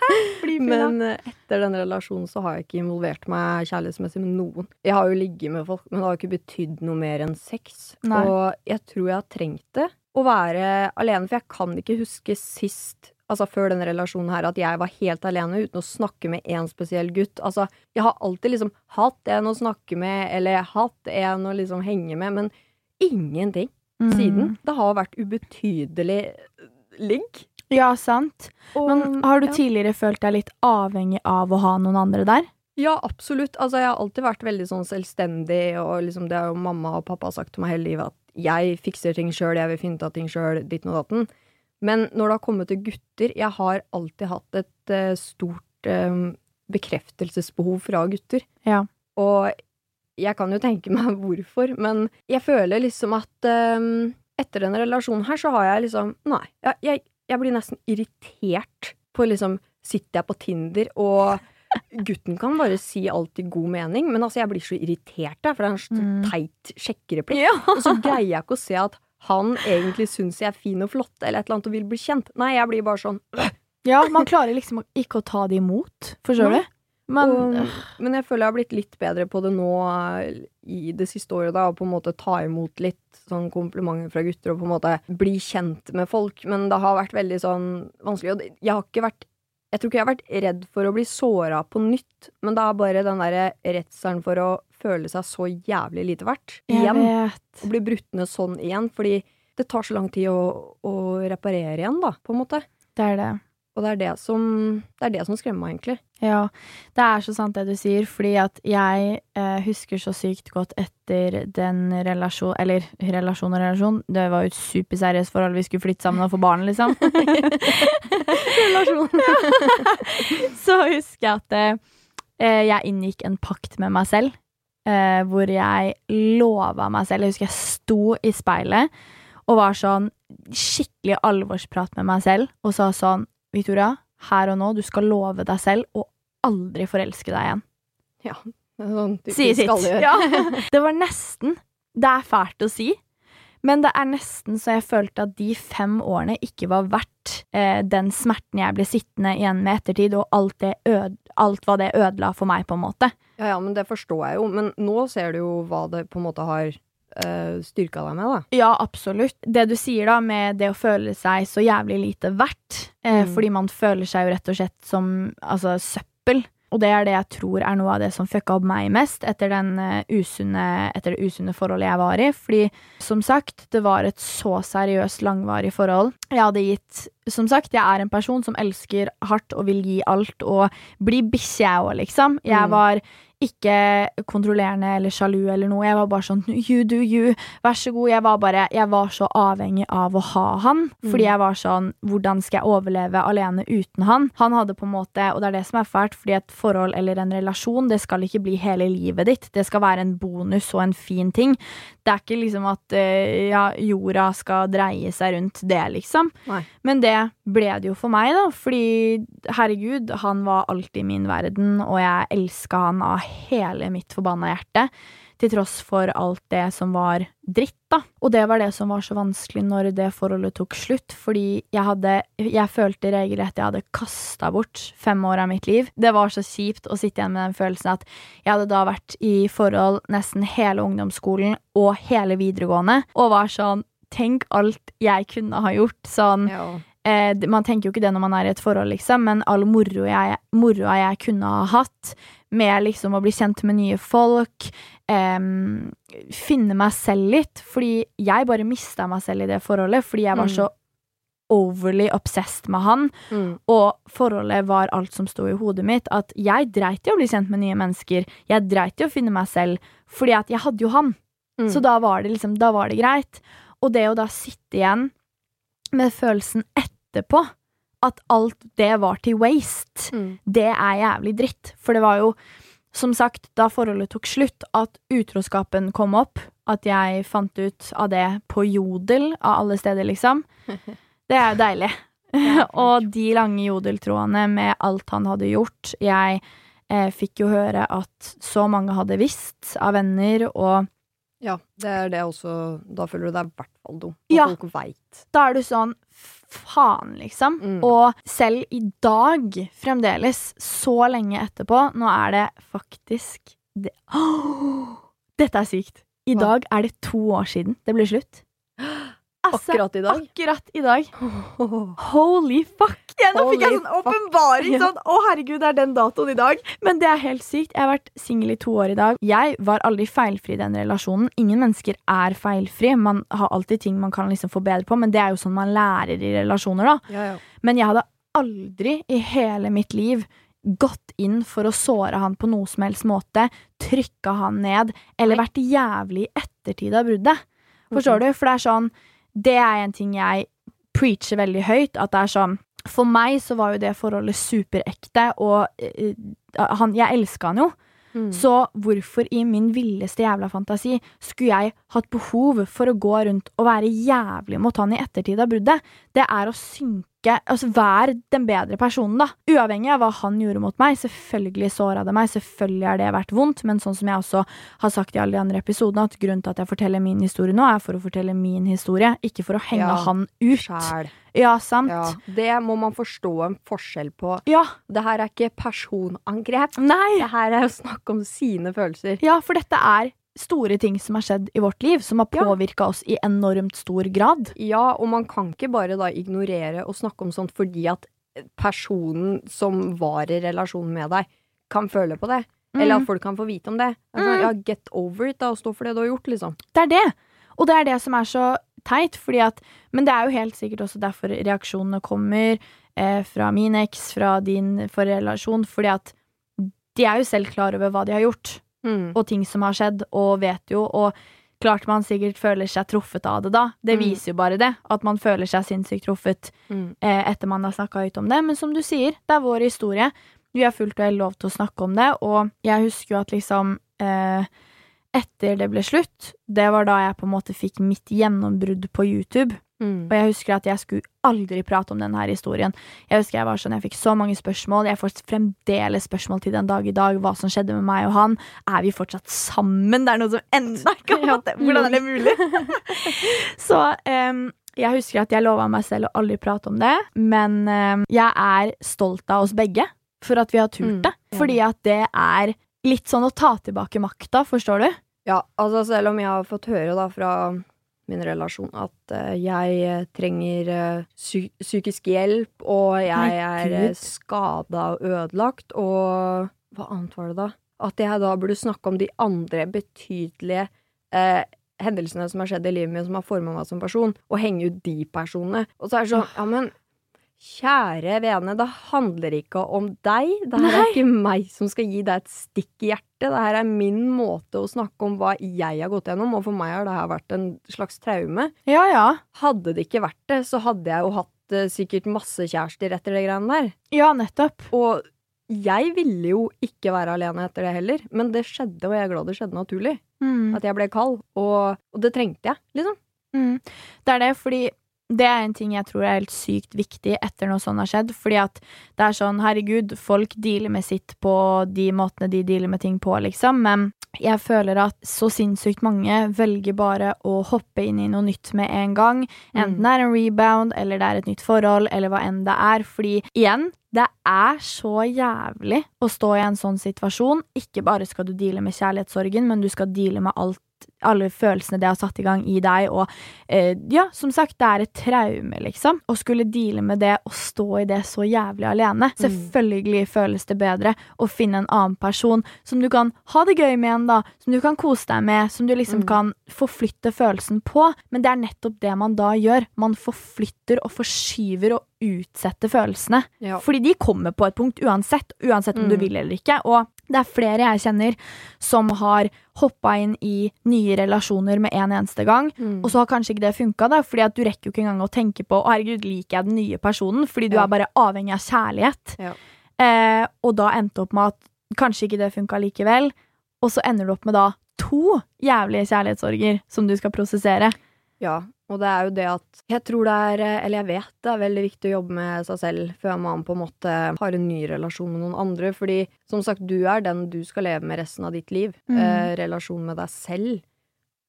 Men eh, etter den relasjonen så har jeg ikke involvert meg kjærlighetsmessig med noen. Jeg har jo ligget med folk, men det har jo ikke betydd noe mer enn sex. Nei. Og jeg tror jeg har trengt det. Å være alene, for jeg kan ikke huske sist Altså før denne relasjonen her, at jeg var helt alene uten å snakke med én spesiell gutt. Altså, jeg har alltid liksom hatt en å snakke med, eller hatt en å liksom henge med, men ingenting Mm. siden. Det har vært ubetydelig ligg. Ja, sant. Og- Men har du ja. tidligere følt deg litt avhengig av å ha noen andre der? Ja, absolutt. Altså, jeg har alltid vært veldig sånn selvstendig, og liksom det har jo mamma og pappa sagt til meg hele livet, at jeg fikser ting sjøl, jeg vil finne ut av ting sjøl, ditten og datten. Men når det har kommet til gutter Jeg har alltid hatt et uh, stort uh, bekreftelsesbehov fra gutter. Ja. Og jeg kan jo tenke meg hvorfor, men jeg føler liksom at eh, etter denne relasjonen her, så har jeg liksom Nei. Jeg, jeg, jeg blir nesten irritert på liksom Sitter jeg på Tinder, og gutten kan bare si alt i god mening, men altså, jeg blir så irritert, jeg, for det er en så Mm. teit sjekkereplikk. Og så greier jeg ikke å se at han egentlig syns jeg er fin og flott, eller et eller annet, og vil bli kjent. Nei, jeg blir bare sånn Ja, man klarer liksom ikke å ta det imot, forstår du? Men og, Men jeg føler jeg har blitt litt bedre på det nå i det siste året, da, å på en måte ta imot litt sånn komplimenter fra gutter, og på en måte bli kjent med folk, men det har vært veldig sånn vanskelig, og jeg har ikke vært jeg tror ikke jeg har vært redd for å bli såra på nytt, men det er bare den derre redselen for å føle seg så jævlig lite verdt igjen. Og bli brutt ned sånn igjen, fordi det tar så lang tid å, å reparere igjen, da, på en måte. Det er det. Og det er det som, det er det som skremmer meg, egentlig. Ja, det er så sant det du sier, fordi at jeg eh, husker så sykt godt etter den relasjon Eller relasjon og relasjon, det var jo et superseriøst forhold, vi skulle flytte sammen og få barn, liksom. Relasjon. så husker jeg at eh, jeg inngikk en pakt med meg selv, eh, hvor jeg lova meg selv Jeg husker jeg sto i speilet og var sånn skikkelig alvorsprat med meg selv, og sa sånn Victoria, her og nå, du skal love deg selv å aldri forelske deg igjen. Ja. det er Sånn du Sier sitt. Ja. Det var nesten. Det er fælt å si, men det er nesten så jeg følte at de fem årene ikke var verdt eh, den smerten jeg ble sittende igjen med ettertid, og alt, alt hva det ødela for meg, på en måte. Ja, ja, men det forstår jeg jo. Men nå ser du jo hva det på en måte har uh, styrka deg med, da. Ja, absolutt. Det du sier da med det å føle seg så jævlig lite verdt, eh, Mm. fordi man føler seg jo rett og slett som altså, søppel. Og det er det jeg tror er noe av det som fucka opp meg mest etter, den, eh, usunne, etter det usunne forholdet jeg var i. Fordi, som sagt, det var et så seriøst, langvarig forhold. Jeg hadde gitt Som sagt, jeg er en person som elsker hardt og vil gi alt, og bli bikkje, jeg òg, liksom. Jeg Mm. var ikke kontrollerende eller sjalu eller noe. Jeg var bare sånn you do you, vær så god. Jeg var bare Jeg var så avhengig av å ha han. Fordi jeg var sånn Hvordan skal jeg overleve alene uten han? Han hadde på en måte, og det er det som er fælt, fordi et forhold eller en relasjon, det skal ikke bli hele livet ditt. Det skal være en bonus og en fin ting. Det er ikke liksom at eh, ja, jorda skal dreie seg rundt det, liksom. Nei. Men det ble det jo for meg, da. Fordi herregud, han var alltid min verden, og jeg elska han av hele mitt forbanna hjerte. Til tross for alt det som var dritt, da. Og det var det som var så vanskelig når det forholdet tok slutt, fordi jeg hadde Jeg følte regelrett jeg hadde kasta bort fem år av mitt liv. Det var så kjipt å sitte igjen med den følelsen at jeg hadde da vært i forhold nesten hele ungdomsskolen og hele videregående, og var sånn Tenk alt jeg kunne ha gjort. Sånn Ja. Eh, Man tenker jo ikke det når man er i et forhold, liksom, men all moroa jeg, moro jeg kunne ha hatt med liksom å bli kjent med nye folk, eh, finne meg selv litt, fordi jeg bare mista meg selv i det forholdet, fordi jeg var Mm. så overly obsessed med han, Mm. og forholdet var alt som sto i hodet mitt, at jeg dreit i å bli kjent med nye mennesker, jeg dreit i å finne meg selv, fordi at jeg hadde jo han. Mm. Så da var det liksom, da var det greit. Og det å da sitte igjen med følelsen etterpå at alt det var til waste, Mm. det er jævlig dritt. For det var jo, som sagt, da forholdet tok slutt, at utroskapen kom opp, at jeg fant ut av det på Jodel, av alle steder, liksom. Det er jo deilig. og de lange jodeltrådene med alt han hadde gjort. Jeg eh, fikk jo høre at så mange hadde visst av venner, og Ja, det er det også Da føler du deg i hvert fall dum. Ja. folk veit. da er du sånn faen, liksom. Mm. Og selv i dag, fremdeles, så lenge etterpå, nå er det faktisk det. oh, Dette er sykt. I dag er det to år siden det ble slutt. Altså, Akkurat i dag. Akkurat i dag. Holy fuck! Ja, nå fikk jeg sånn åpenbaring. Sånn, å herregud, det er den datoen i dag. Men det er helt sykt. Jeg har vært singel i to år i dag. Jeg var aldri feilfri i den relasjonen. Ingen mennesker er feilfri. Man har alltid ting man kan liksom få bedre på, men det er jo sånn man lærer i relasjoner, da. Ja, ja. Men jeg hadde aldri i hele mitt liv gått inn for å såre han på noe som helst måte, trykka han ned, eller vært jævlig i ettertid av bruddet. Forstår du? For det er sånn Det er en ting jeg preacher veldig høyt, at det er sånn For meg så var jo det forholdet superekte, og eh, han, jeg elska han jo. Mm. Så hvorfor i min villeste jævla fantasi skulle jeg hatt behov for å gå rundt og være jævlig mot han i ettertid av bruddet? Det er å synke Altså vær den bedre personen, da. Uavhengig av hva han gjorde mot meg. Selvfølgelig såra det meg, selvfølgelig har det vært vondt, men sånn som jeg også har sagt i alle de andre episodene, at grunnen til at jeg forteller min historie nå, er for å fortelle min historie, ikke for å henge Ja, han ut. Selv. Ja, sant? Ja. Det må man forstå en forskjell på. Ja. Det her er ikke personangrep. Nei. Det her er å snakke om sine følelser. Ja, for dette er store ting som har skjedd i vårt liv, som har Ja. oss i enormt stor grad. Ja, og man kan ikke bare da ignorere og snakke om sånt fordi at personen som var i relasjon med deg, kan føle på det. Eller at folk kan få vite om det. sånn, Mm. ja, get over it, da, og stå for det du har gjort, liksom. Det er det. Og det er det som er så teit, fordi at Men det er jo helt sikkert også derfor reaksjonene kommer eh, fra min eks, fra din forrelasjon, fordi at de er jo selv klar over hva de har gjort, Mm. og ting som har skjedd, og vet jo, og klart man sikkert føler seg truffet av det da. Det Mm. viser jo bare det, at man føler seg sinnssykt truffet Mm. eh, etter man har snakka ut om det. Men som du sier, det er vår historie. Vi har fullt og helt lov til å snakke om det, og jeg husker jo at liksom eh, Etter det ble slutt, det var da jeg på en måte fikk mitt gjennombrudd på YouTube. Mm. Og jeg husker at jeg skulle aldri prate om denne historien. Jeg husker jeg var sånn, jeg fikk så mange spørsmål. Jeg får fremdeles spørsmål til den dag i dag. Hva som skjedde med meg og han. Er vi fortsatt sammen? Det er noe som ennå ikke har fått det. Hvordan er det mulig? så um, jeg husker at jeg lova meg selv å aldri prate om det. Men um, jeg er stolt av oss begge for at vi har turt Mm, det. Mm. Fordi at det er litt sånn å ta tilbake makta, forstår du? Ja, altså selv om jeg har fått høre da fra min relasjon at eh, jeg eh, trenger eh, psykisk hjelp, og jeg er skada og ødelagt, og hva annet var det da? At jeg da burde snakke om de andre betydelige eh, hendelsene som har skjedd i livet mitt, som har forma meg som person, og henge ut de personene. Og så er det sånn, ja, men Kjære vene, det handler ikke om deg. Det er ikke meg som skal gi deg et stikk i hjertet. Det her er min måte å snakke om hva jeg har gått gjennom, og for meg har det her vært en slags traume. Ja, ja. Hadde det ikke vært det, så hadde jeg jo hatt eh, sikkert masse kjærester etter det greiene der. Ja, nettopp. Og jeg ville jo ikke være alene etter det heller, men det skjedde, og jeg er glad det skjedde naturlig. Mm. At jeg ble kald, og, og det trengte jeg, liksom. Mm. Det er det, fordi det er en ting jeg tror er helt sykt viktig etter noe sånt har skjedd. Fordi at det er sånn, herregud, folk dealer med sitt på de måtene de dealer med ting på, liksom. Men jeg føler at så sinnssykt mange velger bare å hoppe inn i noe nytt med en gang. Enten det er en rebound, eller det er et nytt forhold, eller hva enn det er. Fordi igjen, det er så jævlig å stå i en sånn situasjon. Ikke bare skal du deale med kjærlighetssorgen, men du skal deale med alt alle følelsene det har satt i gang i deg, og eh, ja, som sagt, det er et traume, liksom. Å skulle deale med det og stå i det så jævlig alene. Selvfølgelig føles det bedre å finne en annen person som du kan ha det gøy med igjen, da, som du kan kose deg med, som du liksom Mm. kan forflytte følelsen på, men det er nettopp det man da gjør. Man forflytter og forskyver og utsetter følelsene. Ja. Fordi de kommer på et punkt uansett, uansett om du Mm. vil eller ikke. Og det er flere jeg kjenner som har hoppa inn i nye relasjoner med en eneste gang, Mm. og så har kanskje ikke det funka, fordi at du rekker jo ikke engang å tenke på 'Å, herregud, liker jeg den nye personen?' Fordi du Ja. er bare avhengig av kjærlighet. Ja. Eh, og da endte opp med at kanskje ikke det funka likevel, og så ender du opp med da to jævlige kjærlighetssorger som du skal prosessere. Ja, og det er jo det at Jeg tror det er, eh, eller jeg vet det er veldig viktig å jobbe med seg selv før man på en måte har en ny relasjon med noen andre. Fordi som sagt, du er den du skal leve med resten av ditt liv. Mm. Eh, relasjon med deg selv.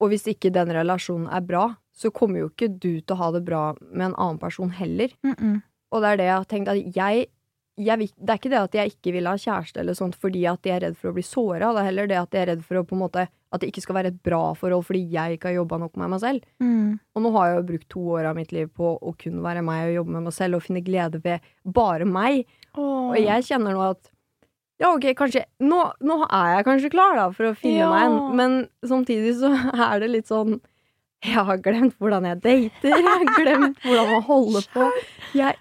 Og hvis ikke den relasjonen er bra, så kommer jo ikke du til å ha det bra med en annen person heller. Og det er det jeg har tenkt at jeg, jeg vil- Det er ikke det at jeg ikke vil ha kjæreste eller sånt fordi at jeg er redd for å bli såra. Det er heller det at jeg er redd for å på en måte At det ikke skal være et bra forhold fordi jeg ikke har jobba nok med meg selv. Mm. Og nå har jeg jo brukt to år av mitt liv på å kun være meg og jobbe med meg selv og finne glede ved bare meg. Og jeg kjenner nå at ja, ok, kanskje Nå, nå er jeg kanskje klar da for å finne Ja. meg en, men samtidig så er det litt sånn Jeg har glemt hvordan jeg dater. Jeg har glemt hvordan man holder på. Jeg,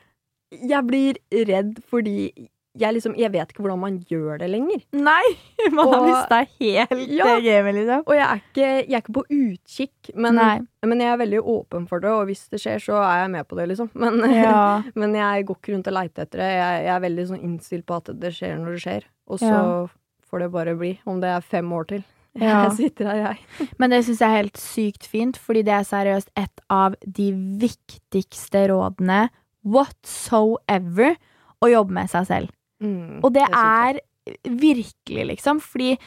jeg blir redd fordi jeg liksom Jeg vet ikke hvordan man gjør det lenger. Nei! Man har mista helt Ja. det gamet, liksom. Og jeg er ikke, jeg er ikke på utkikk, men, men jeg er veldig åpen for det, og hvis det skjer, så er jeg med på det, liksom. Men, Ja. Men jeg går ikke rundt og leiter etter det. Jeg, jeg er veldig sånn innstilt på at det skjer når det skjer. Og så Ja. får det bare bli. Om det er fem år til. Ja. Jeg sitter her, jeg. Men det syns jeg er helt sykt fint, fordi det er seriøst et av de viktigste rådene whatsoever å jobbe med seg selv. Mm, Og det det er virkelig, liksom, fordi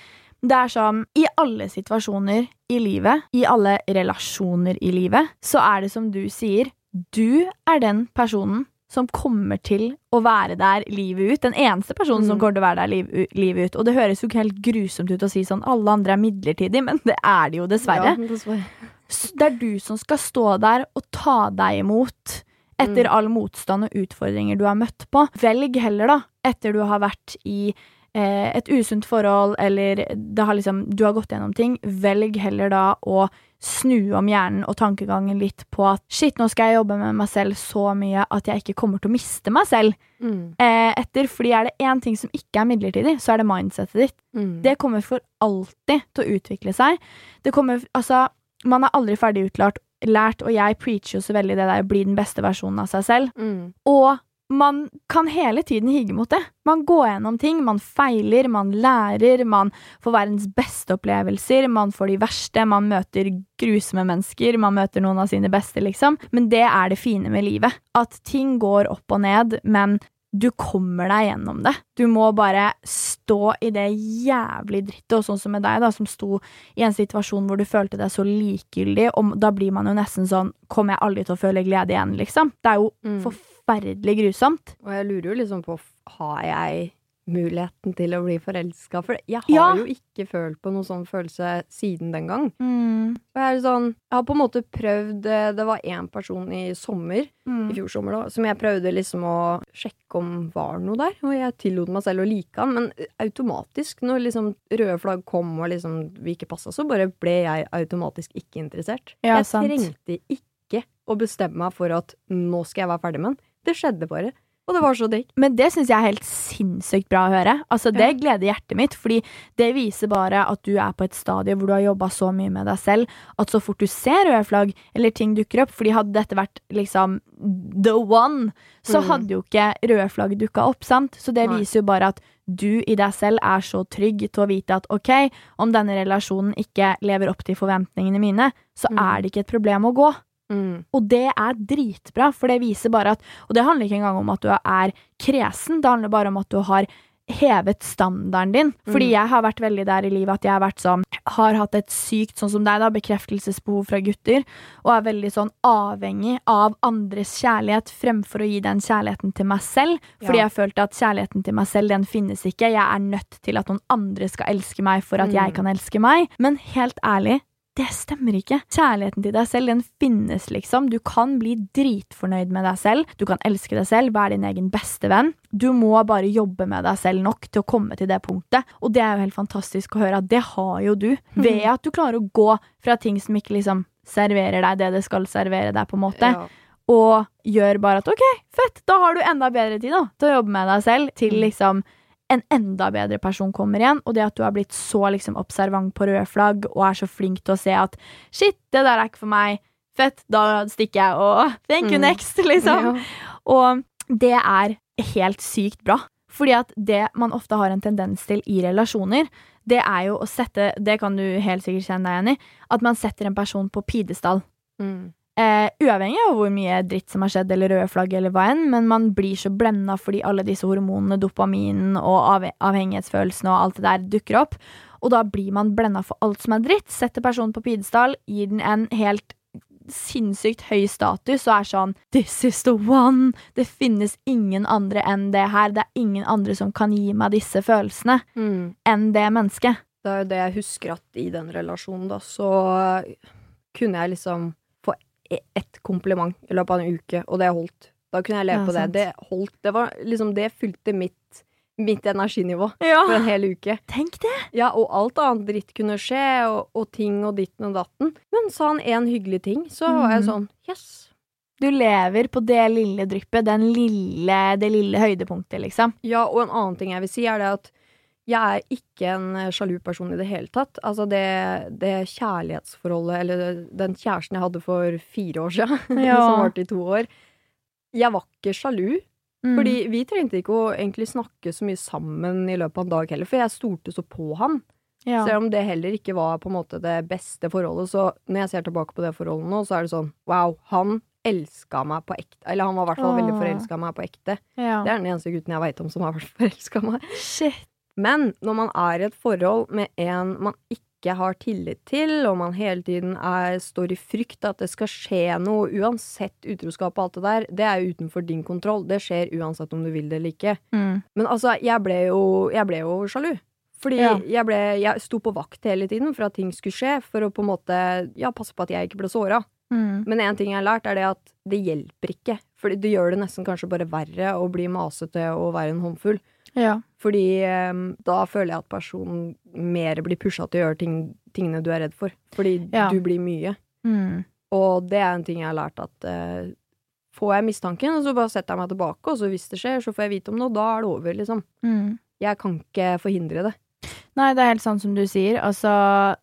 det er som I alle situasjoner i livet, i alle relasjoner i livet, så er det som du sier, du er den personen som kommer til å være der livet ut. Den eneste personen som Mm. kommer til å være der liv, livet ut. Og det høres jo ikke helt grusomt ut å si sånn alle andre er midlertidige, men det er det jo dessverre. Ja, dessverre. Det er du som skal stå der og ta deg imot etter Mm. all motstand og utfordringer du har møtt på. Velg heller, da, etter du har vært i eh, et usunt forhold, eller har liksom, du har gått gjennom ting, velg heller da å snu om hjernen og tankegangen litt på at shit, nå skal jeg jobbe med meg selv så mye at jeg ikke kommer til å miste meg selv Mm, eh, etter. Fordi er det én ting som ikke er midlertidig, så er det mindsetet ditt. mm. Det kommer for alltid til å utvikle seg. Det kommer, altså, man er aldri ferdig utlært, lært, og jeg preacher jo så veldig det der å bli den beste versjonen av seg selv. Mm. Og man kan hele tiden hige mot det. Man går gjennom ting, man feiler, man lærer, man får verdens beste opplevelser, man får de verste, man møter grusomme mennesker, man møter noen av sine beste, liksom. Men det er det fine med livet. At ting går opp og ned, men du kommer deg gjennom det. Du må bare stå i det jævlig drittet, og sånn som med deg, da, som sto i en situasjon hvor du følte deg så likegyldig, og da blir man jo nesten sånn Kommer jeg aldri til å føle glede igjen, liksom? Det er jo Mm. forferdelig grusomt. Og jeg lurer jo liksom på Har jeg muligheten til å bli forelska? For jeg har Ja. jo ikke følt på noen sånn følelse siden den gang. Mm. Og jeg er sånn Jeg har på en måte prøvd eh, Det var én person i sommer, Mm. i fjor sommer, da, som jeg prøvde liksom å sjekke om var noe der. Og jeg tillot meg selv å like han, men automatisk, når liksom røde flagg kom og liksom vi ikke passa, så bare ble jeg automatisk ikke interessert. Ja, jeg sant. trengte ikke å bestemme meg for at nå skal jeg være ferdig med han. Det skjedde bare. Og det var så digg. Men det syns jeg er helt sinnssykt bra å høre. Altså, det Ja. gleder hjertet mitt, fordi det viser bare at du er på et stadie hvor du har jobba så mye med deg selv at så fort du ser røde flagg eller ting dukker opp Fordi hadde dette vært liksom the one, så Mm. hadde jo ikke røde flagg dukka opp, sant? Så det Nei. viser jo bare at du i deg selv er så trygg til å vite at ok, om denne relasjonen ikke lever opp til forventningene mine, så Mm. er det ikke et problem å gå. Mm. Og det er dritbra, for det viser bare at Og det handler ikke engang om at du er kresen, det handler bare om at du har hevet standarden din. Fordi Mm. jeg har vært veldig der i livet at jeg har vært sånn Har hatt et sykt, sånn som deg, da, bekreftelsesbehov fra gutter, og er veldig sånn avhengig av andres kjærlighet fremfor å gi den kjærligheten til meg selv. Fordi Ja. jeg følte at kjærligheten til meg selv, den finnes ikke. Jeg er nødt til at noen andre skal elske meg for at jeg Mm. kan elske meg. Men helt ærlig, det stemmer ikke. Kjærligheten til deg selv, den finnes, liksom. Du kan bli dritfornøyd med deg selv. Du kan elske deg selv, være din egen beste venn. Du må bare jobbe med deg selv nok til å komme til det punktet. Og det er jo helt fantastisk å høre at det har jo du. Ved at du klarer å gå fra ting som ikke liksom serverer deg det det skal servere deg, på en måte Ja. og gjør bare at ok, fett, da har du enda bedre tid da, til å jobbe med deg selv, til Mm. liksom en enda bedre person kommer igjen, og det at du har blitt så liksom observant på røde flagg, og er så flink til å se at shit, det der er ikke for meg, fett, da stikker jeg, og thank you Mm. next, liksom. Ja. Og det er helt sykt bra. Fordi at det man ofte har en tendens til i relasjoner, det er jo å sette, det kan du helt sikkert kjenne deg igjen i, at man setter en person på pidestall. Mm. Eh, uavhengig av hvor mye dritt som har skjedd, eller røde flagg, eller hva enn, men man blir så blenda fordi alle disse hormonene, dopaminen og av avhengighetsfølelsene og alt det der dukker opp. Og da blir man blenda for alt som er dritt, setter personen på pidestall, gir den en helt sinnssykt høy status og er sånn This is the one! Det finnes ingen andre enn det her. Det er ingen andre som kan gi meg disse følelsene Mm. enn det mennesket. Det er jo det jeg husker at i den relasjonen, da, så kunne jeg liksom ett kompliment i løpet av en uke, og det holdt. Da kunne jeg leve Ja, på det. sant. Det holdt. Det var liksom Det fylte mitt, mitt energinivå Ja, for en hel uke. tenk det! Ja, og alt annet dritt kunne skje, og, og ting og ditten og datten. Men sa han én hyggelig ting, så var jeg Mhm. sånn Yes. Du lever på det lille dryppet, den lille, det lille høydepunktet, liksom. Ja, og en annen ting jeg vil si, er det at jeg er ikke en eh, sjalu person i det hele tatt. Altså det, det kjærlighetsforholdet, eller den kjæresten jeg hadde for fire år siden, Ja. som varte i to år Jeg var ikke sjalu, Mm. fordi vi trengte ikke å egentlig snakke så mye sammen i løpet av en dag heller, for jeg stolte så på han. ja. Selv om det heller ikke var på en måte det beste forholdet, så når jeg ser tilbake på det forholdet nå, så er det sånn wow, han elska meg på ekte. Eller han var i hvert fall veldig forelska i meg på ekte. ja. Det er den eneste gutten jeg veit om som har vært forelska i meg. Shit. Men når man er i et forhold med en man ikke har tillit til, og man hele tiden er, står i frykt at det skal skje noe, uansett utroskap og alt det der, det er utenfor din kontroll. Det skjer uansett om du vil det eller ikke. Mm. Men altså, jeg ble jo, jeg ble jo sjalu. Fordi Ja. jeg, ble, jeg sto på vakt hele tiden for at ting skulle skje, for å på en måte ja, passe på at jeg ikke ble såra. Mm. Men en ting jeg har lært, er det at det hjelper ikke. For det gjør det nesten kanskje bare verre å bli masete og være en håndfull. Ja. Fordi um, da føler jeg at personen mer blir pusha til å gjøre ting, tingene du er redd for. Fordi Ja. du blir mye. Mm. Og det er en ting jeg har lært at uh, får jeg mistanken, så bare setter jeg meg tilbake, og så hvis det skjer, så får jeg vite om det, og da er det over, liksom. Mm. Jeg kan ikke forhindre det. Nei, det er helt sånn som du sier. Altså,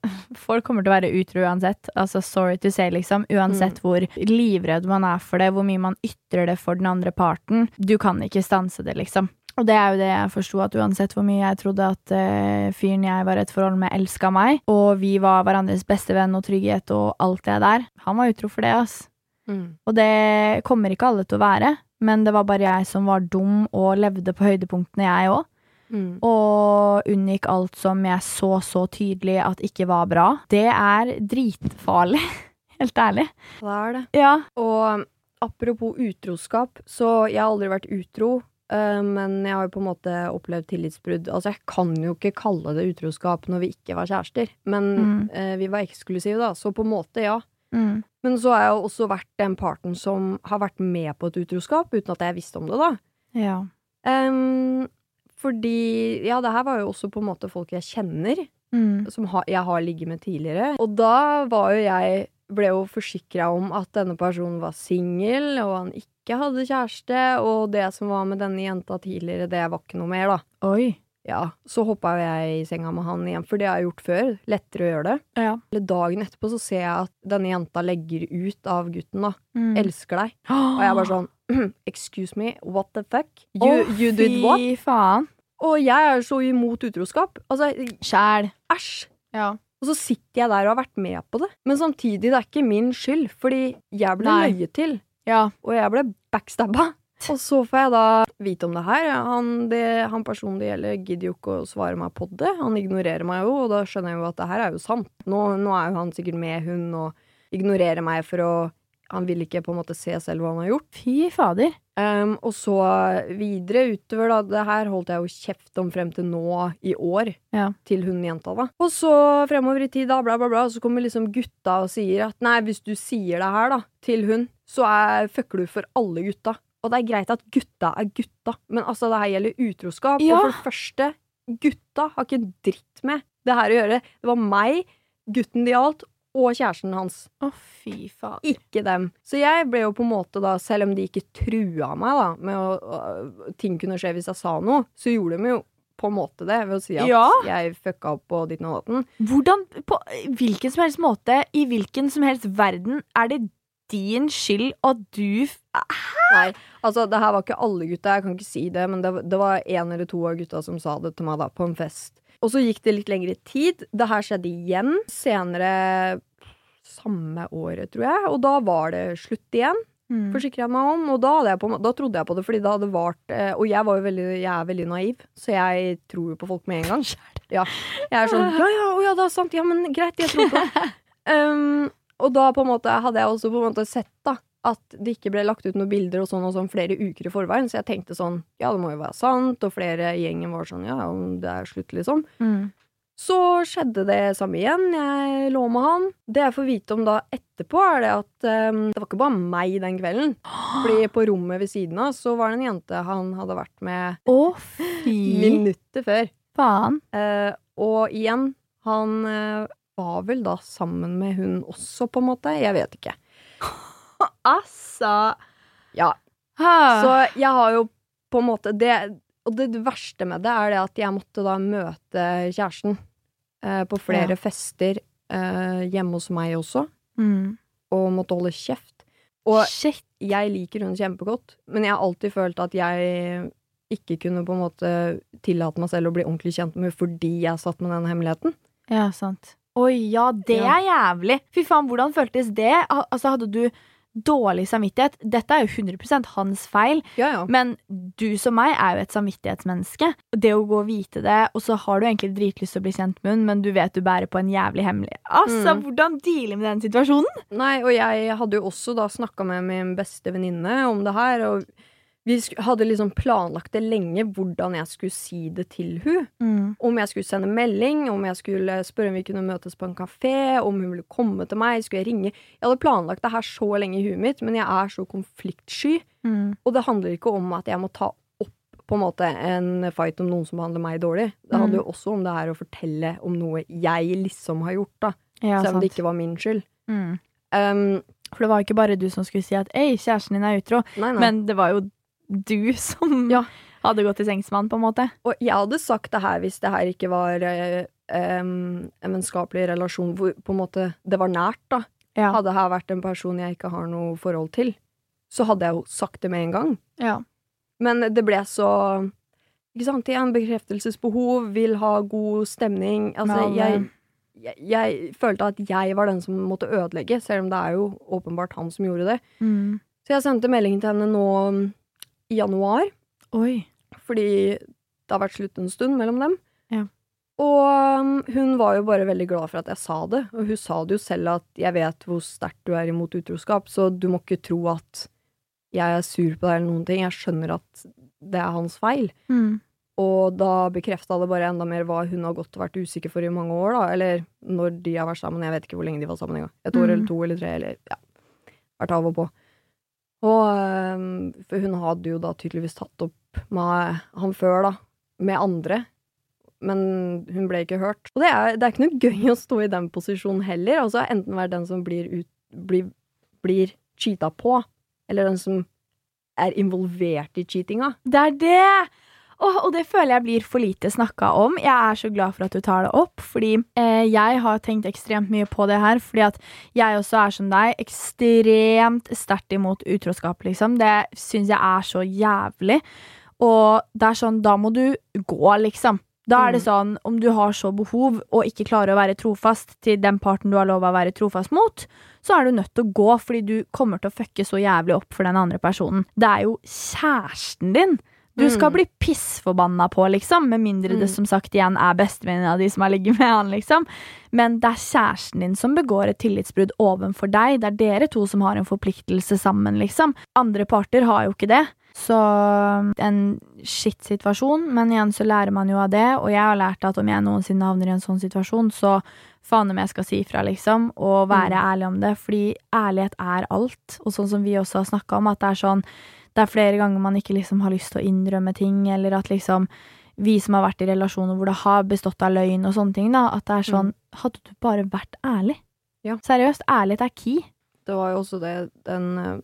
folk kommer til å være utro uansett. Altså, sorry to say, liksom. Uansett hvor livredd man er for det, hvor mye man ytrer det for den andre parten. Du kan ikke stanse det, liksom. Og det er jo det jeg forsto, at uansett hvor mye jeg trodde at uh, fyren jeg var i et forhold med, elska meg, og vi var hverandres beste venn og trygghet og alt det der, han var utro for det, ass. Og det kommer ikke alle til å være, men det var bare jeg som var dum og levde på høydepunktene, jeg òg. Mm. Og unngikk alt som jeg så så tydelig at ikke var bra. Det er dritfarlig, helt ærlig. Det er det. Ja. Og apropos utroskap, så jeg har aldri vært utro. Eh, Men jeg har jo på en måte opplevd tillitsbrudd. Altså, jeg kan jo ikke kalle det utroskap når vi ikke var kjærester. Men Mm. eh, vi var eksklusive, da, så på en måte, ja. Mm. Men så har jeg jo også vært den parten som har vært med på et utroskap, uten at jeg visste om det, da. Ja. Um, fordi Ja, det her var jo også på en måte folk jeg kjenner, Mm. som ha, jeg har ligget med tidligere. Og da var jo jeg ble jo forsikra om at denne personen var singel, og han ikke ikke hadde kjæreste, og det som var med denne jenta tidligere, det var ikke noe mer, da. Oi. Ja, så hoppa jeg i senga med han igjen, for det har jeg gjort før. Lettere å gjøre det. Ja. Eller dagen etterpå så ser jeg at denne jenta legger ut av gutten, da. Mm. Elsker deg. Og jeg er bare sånn Excuse me, what the fuck? You, oh, you did what? Fy faen. Og jeg er så imot utroskap. Altså, Sjæl. æsj! Ja. Og så sitter jeg der og har vært med på det. Men samtidig, det er ikke min skyld, fordi jeg ble Nei. løyet til. Ja. Og jeg ble backstabba. Og så får jeg da vite om det her. Han, det, han personen det gjelder, gidder jo ikke å svare meg på det. Han ignorerer meg jo, og da skjønner jeg jo at det her er jo sant. Nå, nå er jo han sikkert med hun og ignorerer meg for å Han vil ikke på en måte se selv hva han har gjort. Fy fader. Um, og så videre utover, da. Det her holdt jeg jo kjeft om frem til nå i år. Ja. Til hun jenta, da. Og så fremover i tid, da, bla, bla, bla, så kommer liksom gutta og sier at nei, hvis du sier det her, da, til hun, så er, fucker du for alle gutta. Og det er greit at gutta er gutta, men altså, det her gjelder utroskap. Ja. Og for det første, gutta har ikke dritt med det her å gjøre. Det var meg, gutten det gjaldt, og kjæresten hans. Å, fy faen. Ikke dem. Så jeg ble jo på en måte da, selv om de ikke trua meg da, med å, å ting kunne skje hvis jeg sa noe, så gjorde de jo på en måte det ved å si at Ja. jeg fucka opp på ditten og datten. Hvordan, på hvilken som helst måte, i hvilken som helst verden, er det din skyld at du Hæ?! Nei, altså det her var ikke alle gutta, jeg kan ikke si det, men det, det var en eller to av gutta som sa det til meg da, på en fest. Og så gikk det litt lengre tid. Det her skjedde igjen senere samme året, tror jeg, og da var det slutt igjen. Mm. forsikrer jeg meg om, og da, på, da trodde jeg på det, fordi det hadde vart eh, Og jeg var jo veldig, jeg er veldig naiv, så jeg tror jo på folk med en gang. Ja. Jeg er sånn Ja, ja, ja, det er sant, ja, men greit, jeg tror på det. um, og da på en måte hadde jeg også på en måte sett da at det ikke ble lagt ut noen bilder og sånn og sånn flere uker i forveien, så jeg tenkte sånn Ja, det må jo være sant, og flere i gjengen var sånn Ja, om det er slutt, liksom. Mm. Så skjedde det samme igjen. Jeg lå med han. Det jeg får vite om da etterpå, er det at um, det var ikke bare meg den kvelden. Fordi på rommet ved siden av så var det en jente han hadde vært med Å, fy minutter før. faen. Uh, og igjen, han uh, var vel da sammen med hun også, på en måte. Jeg vet ikke. Altså Ja. Så jeg har jo på en måte det Og det verste med det er det at jeg måtte da møte kjæresten eh, på flere Ja. fester eh, hjemme hos meg også, mm. og måtte holde kjeft. Og Shit. jeg liker hun kjempegodt, men jeg har alltid følt at jeg ikke kunne på en måte tillate meg selv å bli ordentlig kjent med henne fordi jeg satt med den hemmeligheten. Ja, sant. Oi, ja, det Ja. er jævlig. Fy faen, hvordan føltes det? Al- Altså, hadde du dårlig samvittighet? Dette er jo 100 hans feil, Ja, ja. men du som meg er jo et samvittighetsmenneske. Det å gå og vite det, og så har du egentlig dritlyst til å bli kjent med henne, men du vet du bærer på en jævlig hemmelig Altså, Mm. hvordan deale med den situasjonen? Nei, og jeg hadde jo også da snakka med min beste venninne om det her, og vi hadde liksom planlagt det lenge hvordan jeg skulle si det til hun. Om jeg skulle sende melding, om jeg skulle spørre om vi kunne møtes på en kafé, om hun ville komme til meg, skulle jeg ringe. Jeg hadde planlagt det her så lenge i huet mitt, men jeg er så konfliktsky. Mm. Og det handler ikke om at jeg må ta opp på en måte en fight om noen som behandler meg dårlig. Det handler jo også om det her å fortelle om noe jeg liksom har gjort, da. Ja, selv om det ikke var min skyld. Mm. Um, For det var ikke bare du som skulle si at ei, kjæresten din er utro, nei, nei. men det var jo du som Ja. hadde gått til sengs med han, på en måte. Og jeg hadde sagt det her hvis det her ikke var eh, en vennskapelig relasjon hvor på en måte det var nært, da. Ja. Hadde her vært en person jeg ikke har noe forhold til, så hadde jeg jo sagt det med en gang. Ja. Men det ble så Ikke sant, igjen bekreftelsesbehov, vil ha god stemning. Altså, jeg, jeg, jeg følte at jeg var den som måtte ødelegge, selv om det er jo åpenbart han som gjorde det. Mm. Så jeg sendte melding til henne nå i januar. Oi. fordi det har vært slutt en stund mellom dem. Ja. Og um, hun var jo bare veldig glad for at jeg sa det, og hun sa det jo selv at jeg vet hvor sterkt du er imot utroskap, så du må ikke tro at jeg er sur på deg eller noen ting. Jeg skjønner at det er hans feil. Mm. Og da bekrefta det bare enda mer hva hun har gått og vært usikker for i mange år, da. Eller når de har vært sammen. Jeg vet ikke hvor lenge de var sammen engang. Et år Mm. eller to eller tre, eller ja. Vært av og på. Og um, For hun hadde jo da tydeligvis tatt opp med han før, da. Med andre. Men hun ble ikke hørt. Og det er, det er ikke noe gøy å stå i den posisjonen heller. Altså enten være den som blir, ut, blir, blir cheata på, eller den som er involvert i cheatinga. Det er det! Åh, og det føler jeg blir for lite snakka om. Jeg er så glad for at du tar det opp, fordi eh, jeg har tenkt ekstremt mye på det her. Fordi at jeg også er som deg, ekstremt sterkt imot utroskap, liksom. Det syns jeg er så jævlig. Og det er sånn, da må du gå, liksom. Da er det sånn, om du har så behov og ikke klarer å være trofast til den parten du har lov å være trofast mot, så er du nødt til å gå fordi du kommer til å fucke så jævlig opp for den andre personen. Det er jo kjæresten din du skal bli pissforbanna på, liksom, med mindre det som sagt igjen er bestevenninna di som har ligget med han, liksom. Men det er kjæresten din som begår et tillitsbrudd overfor deg. Det er dere to som har en forpliktelse sammen, liksom. Andre parter har jo ikke det. Så en shit-situasjon, men igjen så lærer man jo av det, og jeg har lært at om jeg noensinne havner i en sånn situasjon, så faen om jeg skal si ifra, liksom, og være ærlig om det, fordi ærlighet er alt, og sånn som vi også har snakka om, at det er sånn det er flere ganger man ikke liksom har lyst til å innrømme ting, eller at liksom vi som har vært i relasjoner hvor det har bestått av løgn og sånne ting, da, at det er sånn Hadde du bare vært ærlig? Ja. Seriøst, ærlighet er key. Det var jo også det, den uh,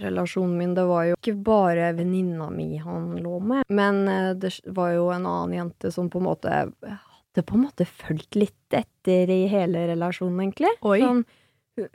relasjonen min, det var jo ikke bare venninna mi han lå med, men uh, det var jo en annen jente som på en måte hadde på en måte fulgt litt etter i hele relasjonen, egentlig. Oi. Sånn,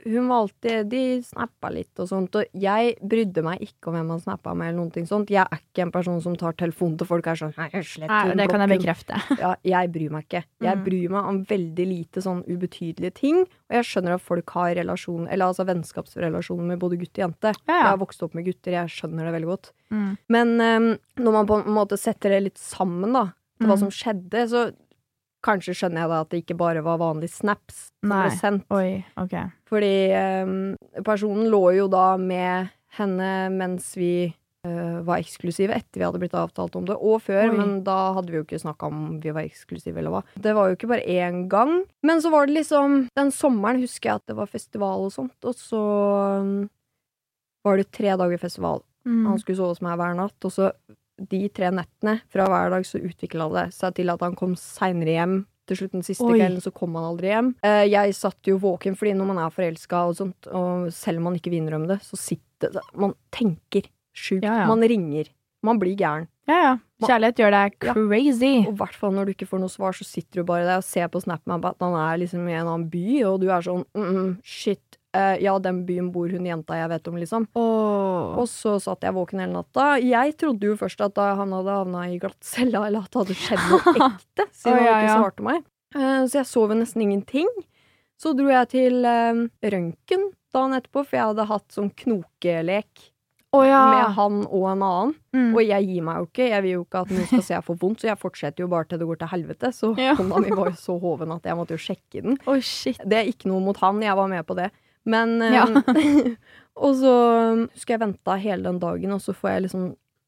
hun- var alltid De snappa litt og sånt, og jeg brydde meg ikke om hvem han snappa med, eller noen ting sånt. Jeg er ikke en person som tar telefonen til folk og er sånn «Nei, slett Nei, det kan jeg bekrefte. Ja, jeg bryr meg ikke. Jeg Mm. bryr meg om veldig lite sånn ubetydelige ting. Og jeg skjønner at folk har relasjon, eller altså vennskapsrelasjoner med både gutt og jente. Ja, ja. Jeg har vokst opp med gutter, jeg skjønner det veldig godt. Mm. Men um, når man på en måte setter det litt sammen, da, til hva Mm. som skjedde, så kanskje skjønner jeg da at det ikke bare var vanlige snaps som Nei. ble sendt. Oi, ok. Fordi um, personen lå jo da med henne mens vi uh, var eksklusive, etter vi hadde blitt avtalt om det, og før, Oi. men da hadde vi jo ikke snakka om vi var eksklusive eller hva. Det var jo ikke bare én gang. Men så var det liksom Den sommeren husker jeg at det var festival og sånt, og så um, var det tre dager festival. Mm. Han skulle sove hos meg hver natt, og så de tre nettene fra hver dag så utvikla det seg til at han kom seinere hjem. Til slutt den siste Oi. kvelden så kom han aldri hjem. Eh, jeg satt jo våken, fordi når man er forelska og sånt, og selv om man ikke vil innrømme det, så sitter Man tenker sjukt. Ja, ja. Man ringer. Man blir gæren. Ja, ja. Kjærlighet gjør deg Ja. crazy. Og i hvert fall når du ikke får noe svar, så sitter du bare der og ser på SnapMap at han er liksom i en annen by, og du er sånn mm, mm, shit. Eh, ja, den byen bor hun jenta jeg vet om, liksom. Oh. Og så satt jeg våken hele natta. Jeg trodde jo først at han hadde havna i glattcella, eller at det hadde skjedd noe ekte, siden Å, ja, han ikke svarte meg. Eh, så jeg sov jo nesten ingenting. Så dro jeg til uh, røntgen dagen etterpå, for jeg hadde hatt sånn knokelek Oh, ja. med han og en annen. Mm. Og jeg gir meg jo ikke. Jeg vil jo ikke at noen skal se jeg får vondt, så jeg fortsetter jo bare til det går til helvete. Så Ja. hånda mi var jo så hoven at jeg måtte jo sjekke den. Oh, shit. Det er ikke noe mot han, jeg var med på det. Men eh, Ja. Og så husker jeg venta hele den dagen, og så får jeg liksom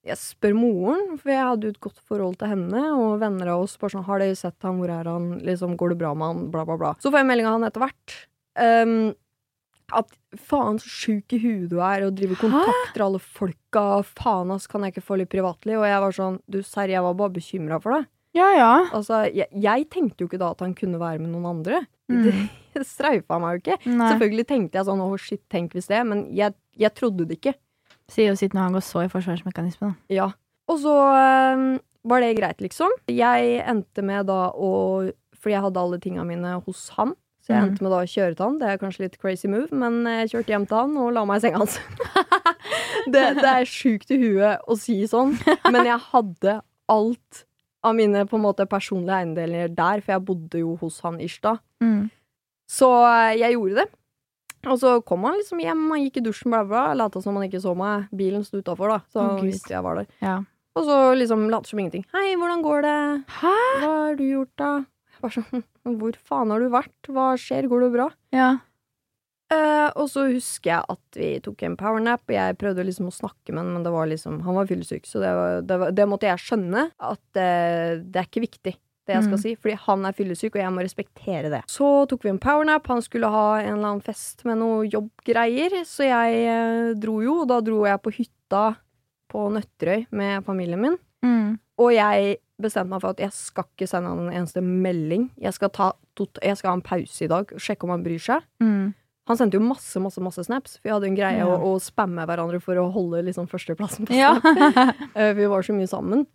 Jeg spør moren, for jeg hadde jo et godt forhold til henne, og venner av oss bare sånn 'Har dere sett han? Hvor er han? Liksom, går det bra med han?' Bla, bla, bla. Så får jeg melding av han etter hvert. Um, at faen så sjuk i huet du er, og driver kontakter alle folka. Faen, ass, kan jeg ikke få litt privatliv? Og jeg var sånn Du, serr, jeg var bare bekymra for deg. Ja, ja. Altså, jeg, jeg tenkte jo ikke da at han kunne være med noen andre. Mm. Det streifa meg jo ikke. Nei. Selvfølgelig tenkte jeg sånn åh shit, tenk hvis det, men jeg, jeg trodde det ikke. Sier jo sitt når han går så i forsvarsmekanisme, da. Ja. Og så øh, var det greit, liksom. Jeg endte med da å Fordi jeg hadde alle tinga mine hos han. Så jeg Mhm. endte med da å kjøre til han. Det er kanskje litt crazy move, men jeg kjørte hjem til han og la meg i senga hans. det, det er sjukt i huet å si sånn, men jeg hadde alt av mine på en måte personlige eiendeler der, for jeg bodde jo hos han ish da. Mm. Så eh, jeg gjorde det. Og så kom han liksom hjem, han gikk i dusjen, bla, bla. Lata som han ikke så meg. Bilen sto utafor, da, så Å, han visste jeg var der. Ja. Og så liksom later som ingenting. Hei, hvordan går det? Hæ? Hva har du gjort, da? Jeg bare sånn, hvor faen har du vært? Hva skjer? Går det bra? Ja. Eh, og så husker jeg at vi tok en powernap, og jeg prøvde liksom å snakke med han, men det var liksom, han var fyllesyk, så det, var, det, var, det måtte jeg skjønne, at eh, det er ikke viktig, det jeg skal Mm. si, fordi han er fyllesyk, og jeg må respektere det. Så tok vi en powernap, han skulle ha en eller annen fest med noe jobbgreier, så jeg eh, dro jo, og da dro jeg på hytta på Nøtterøy med familien min, Mm. og jeg bestemte meg for at jeg skal ikke sende han en eneste melding. Jeg skal, ta, tot- jeg skal ha en pause i dag og sjekke om han bryr seg. Mm. Han sendte jo masse, masse masse snaps, vi hadde en greie Ja. å, å spamme hverandre for å holde liksom førsteplassen på Ja. Snap. Eh, vi var så mye sammen.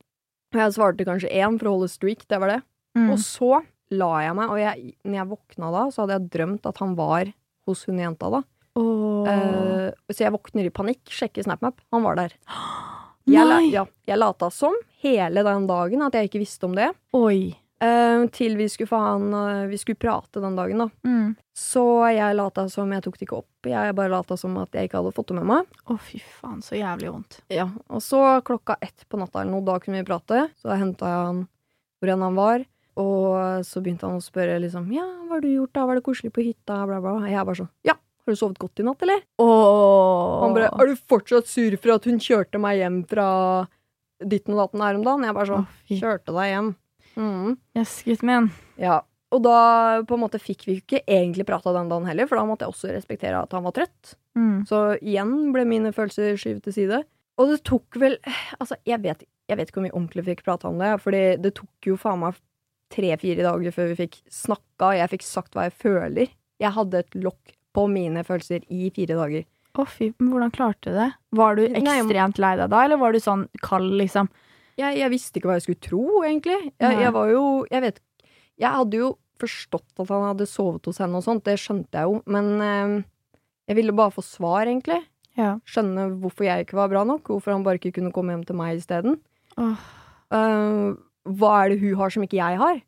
Jeg svarte kanskje én for å holde streak, det var det. Mm. Og så la jeg meg, og jeg, når jeg våkna da, så hadde jeg drømt at han var hos hun jenta da. Oh. Eh, så jeg våkner i panikk, sjekker SnapMap, han var der. Jeg, la, ja, jeg lata som hele den dagen at jeg ikke visste om det. Oi. Eh, til vi skulle, få han, eh, vi skulle prate den dagen, da. Mm. Så jeg lata som jeg tok det ikke opp. Jeg bare lata som at jeg ikke hadde fått det med meg. Å, fy faen, så jævlig vondt. Ja, Og så klokka ett på natta eller noe, da kunne vi prate. Så henta jeg han hvor enn han var. Og så begynte han å spørre liksom Ja, hva har du gjort da? Var det koselig på hytta? Bla, bla. Jeg bare sånn Ja, har du sovet godt i natt, eller? Oh. Han bare Er du fortsatt sur for at hun kjørte meg hjem fra ditten og datten her om dagen? Jeg bare sånn oh. Kjørte deg hjem. Mm. Yes, gutten min. Ja. Og da på en måte fikk vi ikke egentlig prata den dagen heller, for da måtte jeg også respektere at han var trøtt. Mm. Så igjen ble mine følelser skyvet til side. Og det tok vel Altså, jeg vet, jeg vet ikke om vi ordentlig fikk prata om det, Fordi det tok jo faen meg tre-fire dager før vi fikk snakka, og jeg fikk sagt hva jeg føler. Jeg hadde et lokk på mine følelser i fire dager. Å, fy, men hvordan klarte du det? Var du ekstremt lei deg da, eller var du sånn kald, liksom? Jeg, jeg visste ikke hva jeg skulle tro, egentlig. Jeg, jeg var jo Jeg vet Jeg hadde jo forstått at han hadde sovet hos henne og sånt, det skjønte jeg jo, men eh, jeg ville bare få svar, egentlig. Ja. Skjønne hvorfor jeg ikke var bra nok, hvorfor han bare ikke kunne komme hjem til meg isteden. Oh. Uh, hva er det hun har som ikke jeg har?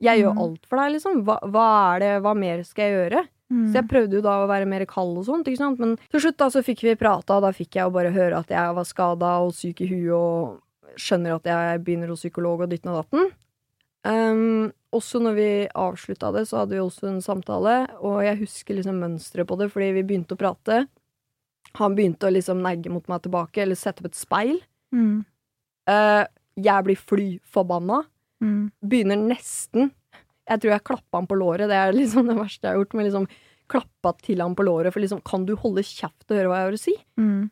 Jeg gjør mm. alt for deg, liksom. Hva, hva er det, hva mer skal jeg gjøre? Mm. Så jeg prøvde jo da å være mer kald og sånt, ikke sant. Men til slutt da så fikk vi prata, og da fikk jeg jo bare høre at jeg var skada og syk i huet og skjønner at jeg begynner hos psykolog og dytten og datten. Um, også når vi avslutta det, så hadde vi også en samtale, og jeg husker liksom mønsteret på det, fordi vi begynte å prate. Han begynte å liksom negge mot meg tilbake, eller sette opp et speil. Mm. Uh, jeg blir fly forbanna. Mm. Begynner nesten Jeg tror jeg klappa han på låret. Det er liksom det verste jeg har gjort. Men liksom klappa til han på låret, for liksom Kan du holde kjeft og høre hva jeg har å si? Mm.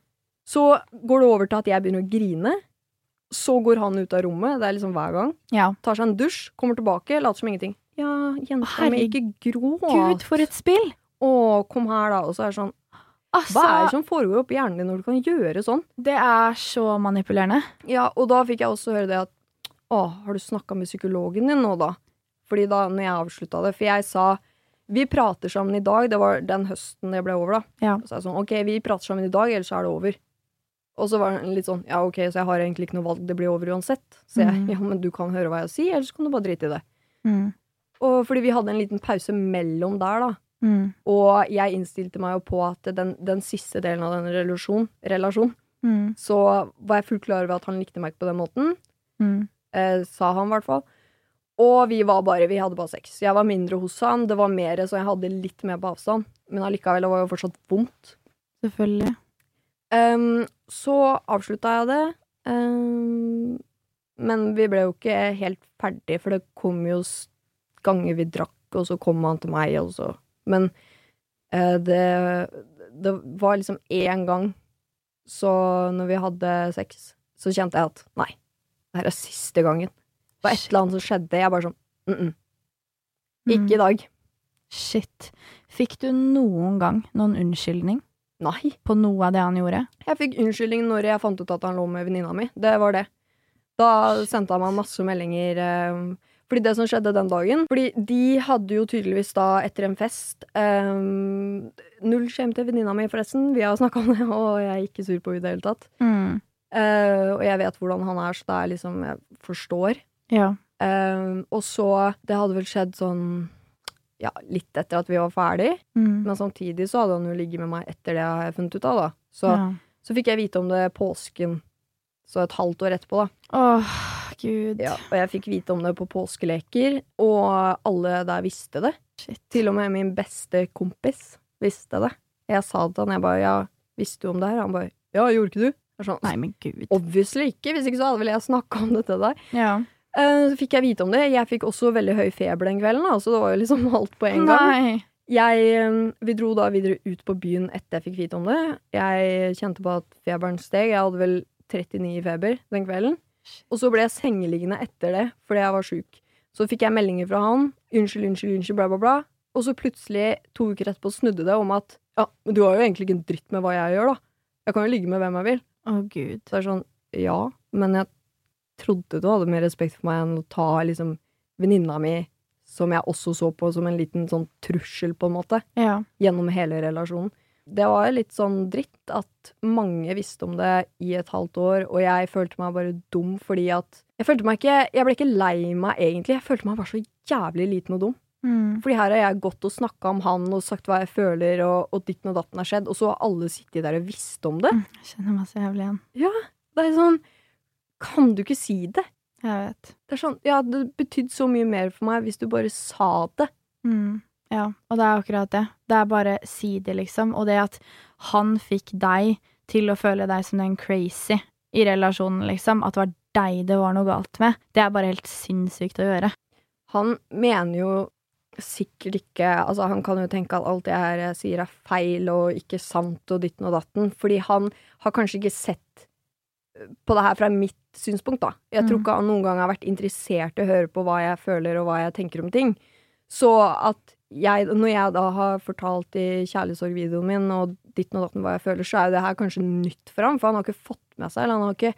Så går det over til at jeg begynner å grine. Så går han ut av rommet. Det er liksom hver gang. Ja. Tar seg en dusj, kommer tilbake, later som ingenting. Ja, jenta mi, ikke gråt. Gud, for et spill! Å, kom her, da. Og så er det sånn Altså, Hva er det som foregår oppi hjernen din når du kan gjøre sånn? det er så manipulerende. Ja, og da fikk jeg også høre det at Å, har du snakka med psykologen din nå, da? Fordi da når jeg avslutta det For jeg sa vi prater sammen i dag. Det var den høsten det ble over, da. Ja. Så jeg sånn, ok, vi prater sammen i dag, ellers er det over. Og så var han litt sånn, ja, ok, så jeg har egentlig ikke noe valg, det blir over uansett. Så jeg, mm. ja, men du kan høre hva jeg sier, ellers kan du bare drite i det. Mm. Og fordi vi hadde en liten pause mellom der, da. Mm. Og jeg innstilte meg jo på at den, den siste delen av den relasjonen, relasjon, Mm. så var jeg fullt klar over at han likte meg ikke på den måten. Mm. eh, sa han i hvert fall. Og vi var bare, vi hadde bare sex. Jeg var mindre hos han, det var mer, så jeg hadde litt mer på avstand. Men allikevel, det var jo fortsatt vondt. Selvfølgelig. Ehm, så avslutta jeg det. Um, men vi ble jo ikke helt ferdig, for det kom jo ganger vi drakk, og så kom han til meg, og så Men uh, det, det var liksom én gang, så når vi hadde sex, så kjente jeg at nei, det her er siste gangen. Det var et eller annet som skjedde. Jeg bare sånn mm -mm. Ikke i dag. Shit. Fikk du noen gang noen unnskyldning Nei. på noe av det han gjorde? Jeg fikk unnskyldning når jeg fant ut at han lå med venninna mi. Det var det. Da sendte han meg masse meldinger. Eh, fordi det som skjedde den dagen Fordi de hadde jo tydeligvis da, etter en fest um, Null skjem til venninna mi, forresten. Vi har snakka om det, og jeg er ikke sur på henne i det hele tatt. Mm. Uh, og jeg vet hvordan han er, så det er liksom Jeg forstår. Ja. Eh, og så Det hadde vel skjedd sånn Ja, litt etter at vi var ferdig. Mm. Men samtidig så hadde han jo ligget med meg etter det har jeg funnet ut av, da. Så ja. så fikk jeg vite om det påsken, så et halvt år etterpå, da. Åh, gud. Ja, og jeg fikk vite om det på påskeleker, og alle der visste det. Shit. Til og med min beste kompis visste det. Jeg sa det til han, jeg bare ja, visste du om det her? Han bare ja, gjorde ikke du? Sånn, Nei, men gud. Obviously ikke, hvis ikke så hadde vel jeg snakka om det til deg. Ja. Eh, Så fikk jeg vite om det. Jeg fikk også veldig høy feber den kvelden, så det var jo liksom alt på en gang. Jeg, eh, vi dro da videre ut på byen etter jeg fikk vite om det. Jeg kjente på at feberen steg. Jeg hadde vel 39 i feber den kvelden. Og så ble jeg sengeliggende etter det fordi jeg var sjuk. Så fikk jeg meldinger fra han. 'Unnskyld, unnskyld, unnskyld', bla, bla, bla. Og så plutselig, to uker etterpå, snudde det om at ja, men du har jo egentlig ikke en dritt med hva jeg gjør, da. Jeg kan jo ligge med hvem jeg vil. Å, gud. Så det er sånn, ja, men jeg trodde du hadde mer respekt for meg enn å ta liksom venninna mi, som jeg også så på som en liten sånn trussel, på en måte, Ja. gjennom hele relasjonen. Det var litt sånn dritt at mange visste om det i et halvt år, og jeg følte meg bare dum fordi at Jeg følte meg ikke Jeg ble ikke lei meg, egentlig. Jeg følte meg bare så jævlig liten og dum. Mm. Fordi her har jeg gått og snakka om han og sagt hva jeg føler, og, og ditten og datten har skjedd, og så har alle sittet der og visst om det. Jeg kjenner meg så jævlig igjen. Ja, Det er sånn Kan du ikke si det? Jeg vet. Det er sånn Ja, det betydde så mye mer for meg hvis du bare sa det. Mm. Ja, og det er akkurat det. Det er bare si det, liksom. Og det at han fikk deg til å føle deg som den crazy i relasjonen, liksom. At det var deg det var noe galt med. Det er bare helt sinnssykt å gjøre. Han mener jo sikkert ikke Altså, han kan jo tenke at alt det her jeg sier er feil og ikke sant og ditten og datten, fordi han har kanskje ikke sett på det her fra mitt synspunkt, da. Jeg tror Mm. ikke han noen gang har vært interessert i å høre på hva jeg føler og hva jeg tenker om ting. Så at jeg, når jeg da har fortalt i kjærlighetssorgvideoen min og ditten og datten hva jeg føler, så er jo det her kanskje nytt for ham, for han har ikke fått med seg, eller han har ikke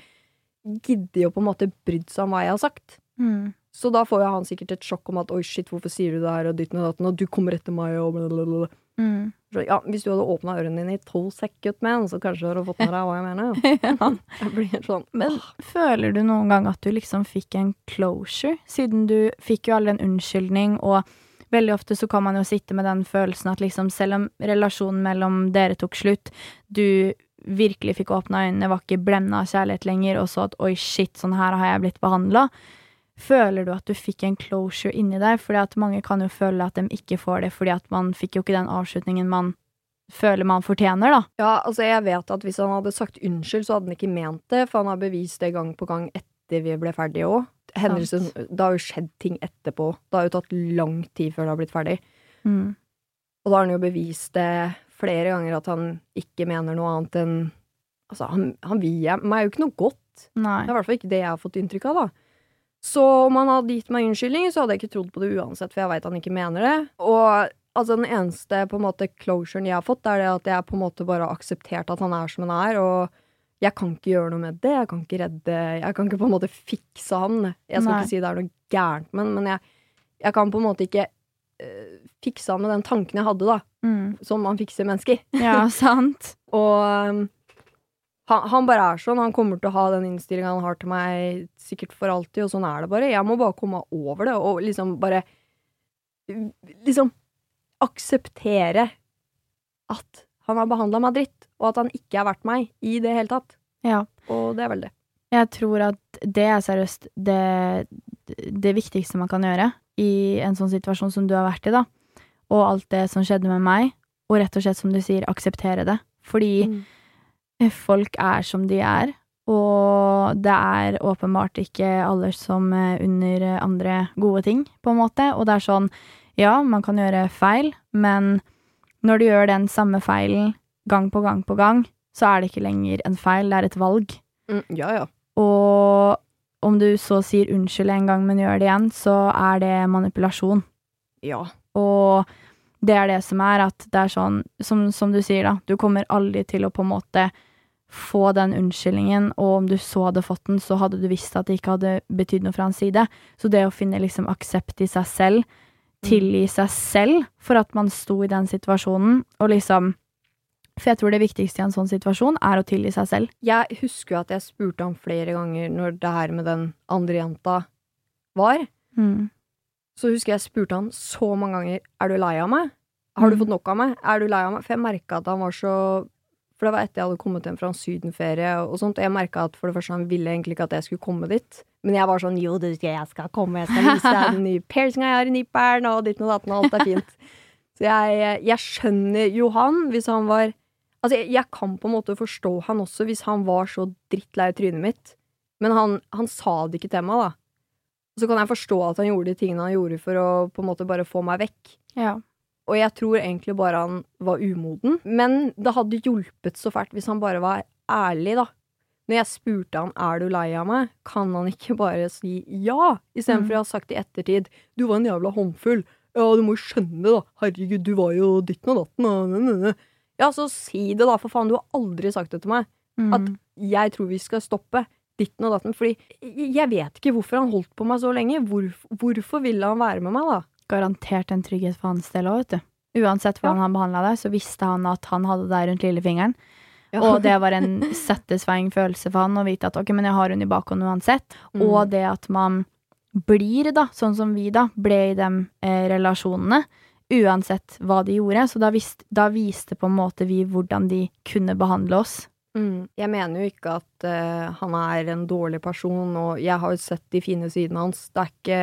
giddet å på en måte brydd seg om hva jeg har sagt. Mm. Så da får jo han sikkert et sjokk om at oi, shit, hvorfor sier du det her, og ditten og datten, og du kommer etter meg, og blablabla. Mm. Så ja, hvis du hadde åpna ørene dine i to sekund med så kanskje du hadde fått med deg hva jeg mener. ja. Jeg blir sånn Men føler du noen gang at du liksom fikk en closure, siden du fikk jo all den unnskyldning, og veldig ofte så kan man jo sitte med den følelsen at liksom selv om relasjonen mellom dere tok slutt, du virkelig fikk åpna øynene, var ikke blenda av kjærlighet lenger, og så at oi, shit, sånn her har jeg blitt behandla. Føler du at du fikk en closure inni deg? Fordi at mange kan jo føle at de ikke får det, fordi at man fikk jo ikke den avslutningen man føler man fortjener, da. Ja, altså, jeg vet at hvis han hadde sagt unnskyld, så hadde han ikke ment det, for han har bevist det gang på gang etter vi ble ferdige òg. Hendelsen Det har jo skjedd ting etterpå. Det har jo tatt lang tid før det har blitt ferdig. Mm. Og da har han jo bevist det flere ganger at han ikke mener noe annet enn Altså, han, han vil meg jo ikke noe godt. Nei. Det er i hvert fall ikke det jeg har fått inntrykk av, da. Så om han hadde gitt meg unnskyldning, så hadde jeg ikke trodd på det uansett, for jeg veit han ikke mener det. Og altså, den eneste på en måte closuren jeg har fått, er det at jeg på en måte bare har akseptert at han er som han er, og jeg kan ikke gjøre noe med det. Jeg kan ikke redde Jeg kan ikke på en måte fikse han. Jeg skal Nei. ikke si det er noe gærent med han, men jeg, jeg kan på en måte ikke øh, fikse han med den tanken jeg hadde, da. Mm. Som man fikser mennesker. Ja, sant. Og um, han, han bare er sånn. Han kommer til å ha den innstillinga han har til meg sikkert for alltid, og sånn er det bare. Jeg må bare komme meg over det, og liksom bare Liksom akseptere at han har behandla meg dritt, og at han ikke er verdt meg i det hele tatt. Ja. Og det er vel det. Jeg tror at det er seriøst det, det viktigste man kan gjøre i en sånn situasjon som du har vært i, da. Og alt det som skjedde med meg. Og rett og slett, som du sier, akseptere det. Fordi folk er som de er. Og det er åpenbart ikke alle som eh, unner andre gode ting, på en måte. Og det er sånn, ja, man kan gjøre feil, men når du gjør den samme feilen gang på gang på gang, så er det ikke lenger en feil, det er et valg. Mm, ja, ja. Og om du så sier unnskyld en gang, men gjør det igjen, så er det manipulasjon. Ja. Og det er det som er at det er sånn, som, som du sier, da, du kommer aldri til å på en måte få den unnskyldningen, og om du så hadde fått den, så hadde du visst at det ikke hadde betydd noe fra hans side. Så det å finne liksom aksept i seg selv, tilgi seg selv for at man sto i den situasjonen, og liksom For jeg tror det viktigste i en sånn situasjon er å tilgi seg selv. Jeg husker jo at jeg spurte han flere ganger når det her med den andre jenta var. Mm. Så husker jeg spurte han så mange ganger Er du lei av meg. Har du Mhm. fått nok av meg? Er du lei av meg? For jeg merka at han var så For det var etter jeg hadde kommet hjem fra en sydenferie og sånt. Og jeg merka at for det første han ville egentlig ikke at jeg skulle komme dit. Men jeg var sånn jo, du, jeg skal komme, jeg skal vise deg den nye piercinga jeg har i nipperen, og ditt og datten, og alt er fint. Så jeg, jeg skjønner Johan hvis han var Altså, jeg, jeg kan på en måte forstå han også, hvis han var så drittlei trynet mitt. Men han, han sa det ikke til meg, da. Og så kan jeg forstå at han gjorde de tingene han gjorde for å på en måte bare få meg vekk. Ja. Og jeg tror egentlig bare han var umoden. Men det hadde hjulpet så fælt hvis han bare var ærlig, da. Når jeg spurte han er du lei av meg, kan han ikke bare si ja, istedenfor Mm. å ha sagt i ettertid du var en jævla håndfull, Ja, du må jo skjønne det, da. Herregud, du var jo ditten og datten. Ja, så si det, da, for faen. Du har aldri sagt det til meg. Mm. At jeg tror vi skal stoppe ditten og datten. Fordi jeg vet ikke hvorfor han holdt på meg så lenge. Hvor, hvorfor ville han være med meg, da? Garantert en trygghet for hans del òg, vet du. Uansett hvordan Ja. han behandla deg, så visste han at han hadde deg rundt lillefingeren. Ja. Og det var en satisfying følelse for han å vite at ok, men jeg har hun i bakhånd uansett. Mm. Og det at man blir, da, sånn som vi da, ble i de eh, relasjonene. Uansett hva de gjorde. Så da, visst, da viste på en måte vi hvordan de kunne behandle oss. Mm. Jeg mener jo ikke at uh, han er en dårlig person, og jeg har jo sett de fine sidene hans. Det er ikke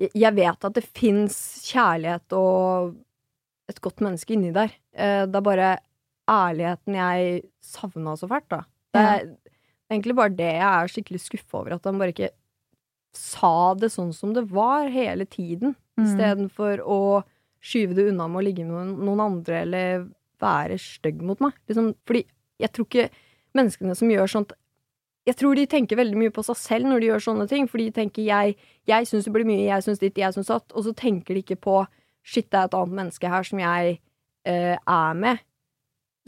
Jeg- vet at det fins kjærlighet og et godt menneske inni der. Eh, det er bare ærligheten jeg savna så fælt, da. Det er egentlig bare det jeg er skikkelig skuffa over, at han bare ikke sa det sånn som det var hele tiden, Mm. istedenfor å skyve det unna med å ligge med noen andre eller være stygg mot meg. Liksom, fordi jeg tror ikke menneskene som gjør sånt Jeg tror de tenker veldig mye på seg selv når de gjør sånne ting, for de tenker jeg, jeg syns det blir mye, jeg syns ditt, jeg syns datt, og så tenker de ikke på shit, det er et annet menneske her som jeg eh, er med,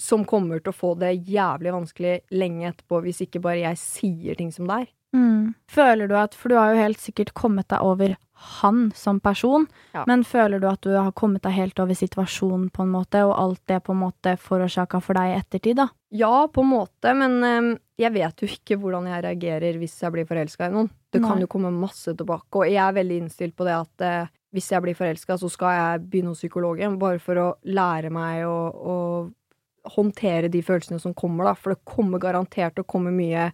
som kommer til å få det jævlig vanskelig lenge etterpå hvis ikke bare jeg sier ting som det er. Mm. Føler du at For du har jo helt sikkert kommet deg over han som person, Ja. men føler du at du har kommet deg helt over situasjonen, på en måte, og alt det på en måte forårsaka for deg i ettertid, da? Ja, på en måte, men um, jeg vet jo ikke hvordan jeg reagerer hvis jeg blir forelska i noen. Det Nei. kan jo komme masse tilbake, og jeg er veldig innstilt på det at uh, hvis jeg blir forelska, så skal jeg begynne hos psykologen, bare for å lære meg å, å håndtere de følelsene som kommer, da. For det kommer garantert til å komme mye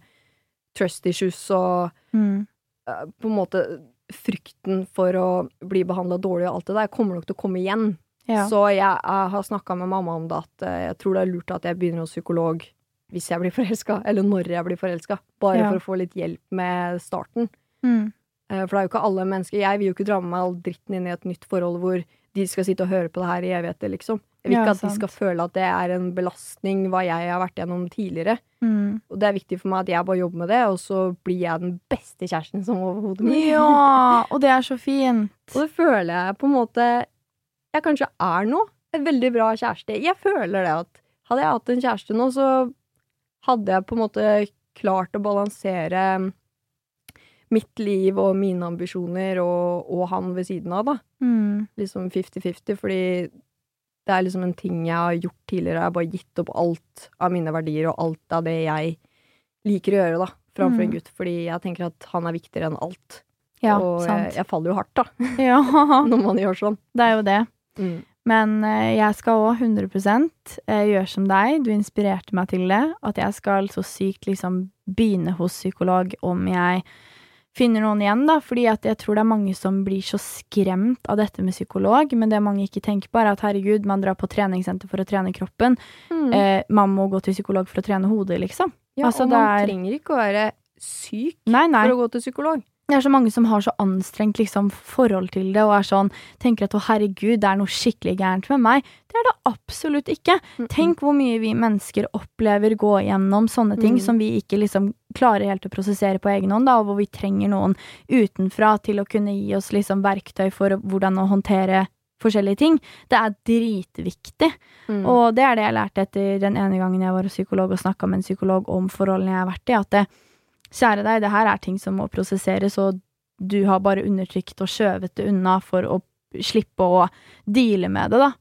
trust issues og Mm. uh, på en måte frykten for å bli behandla dårlig og alt det der kommer nok til å komme igjen. Ja. Så jeg, jeg har snakka med mamma om det, at eh, jeg tror det er lurt at jeg begynner hos psykolog hvis jeg blir forelska, eller når jeg blir forelska. Bare Ja. for å få litt hjelp med starten. Mm. Eh, For det er jo ikke alle mennesker Jeg vil jo ikke dra med meg all dritten inn i et nytt forhold hvor de skal sitte og høre på det her i evigheter, liksom. Jeg vil Ja, ikke at sant. de skal føle at det er en belastning hva jeg har vært gjennom tidligere. Mm. Og det er viktig for meg at jeg bare jobber med det, og så blir jeg den beste kjæresten som overhodet mulig. Ja, og det er så fint. Og det føler jeg på en måte jeg kanskje er nå. En veldig bra kjæreste. Jeg føler det at hadde jeg hatt en kjæreste nå, så hadde jeg på en måte klart å balansere mitt liv og mine ambisjoner og, og han ved siden av, da. Mm. Liksom 50-50, fordi det er liksom en ting jeg har gjort tidligere. Jeg har bare gitt opp alt av mine verdier og alt av det jeg liker å gjøre, da, framfor en Mm. gutt. Fordi jeg tenker at han er viktigere enn alt. Ja, og jeg, jeg faller jo hardt, da, Ja, når man gjør sånn. det er jo det. Mm. Men eh, jeg skal òg 100 eh, gjøre som deg. Du inspirerte meg til det. At jeg skal så sykt liksom begynne hos psykolog om jeg finner noen igjen, da. Fordi jeg tror det er mange som blir så skremt av dette med psykolog. Men det mange ikke tenker på, er at herregud, man drar på treningssenter for å trene kroppen. Mm. Eh, man må gå til psykolog for å trene hodet, liksom. Ja, altså, og det man er- trenger ikke å være syk Nei, nei. for å gå til psykolog. Det er så mange som har så anstrengt liksom, forhold til det, og er sånn, tenker at å herregud, det er noe skikkelig gærent med meg. Det er det absolutt ikke. Tenk hvor mye vi mennesker opplever gå gjennom sånne ting Mm. som vi ikke liksom klarer helt å prosessere på egen hånd, da, og hvor vi trenger noen utenfra til å kunne gi oss liksom verktøy for hvordan å håndtere forskjellige ting. Det er dritviktig. Mm. Og det er det jeg lærte etter den ene gangen jeg var psykolog og snakka med en psykolog om forholdene jeg har vært i, at det, kjære deg, det her er ting som må prosesseres, og du har bare undertrykt og skjøvet det unna for å slippe å deale med det, da.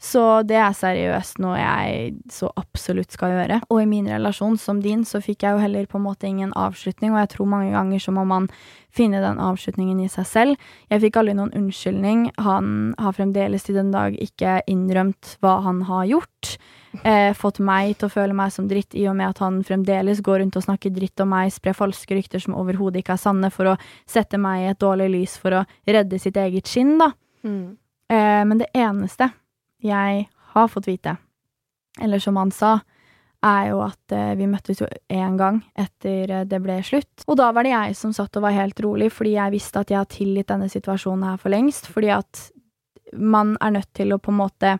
Så det er seriøst noe jeg så absolutt skal gjøre. Og i min relasjon som din, så fikk jeg jo heller på en måte ingen avslutning, og jeg tror mange ganger så må man finne den avslutningen i seg selv. Jeg fikk aldri noen unnskyldning. Han har fremdeles til den dag ikke innrømt hva han har gjort. Eh, fått meg til å føle meg som dritt, i og med at han fremdeles går rundt og snakker dritt om meg, sprer falske rykter som overhodet ikke er sanne, for å sette meg i et dårlig lys for å redde sitt eget skinn, da. Mm. Eh, men det eneste jeg har fått vite, eller som han sa, er jo at eh, vi møttes jo én gang etter eh, det ble slutt. Og da var det jeg som satt og var helt rolig, fordi jeg visste at jeg har tilgitt denne situasjonen her for lengst. Fordi at man er nødt til å på en måte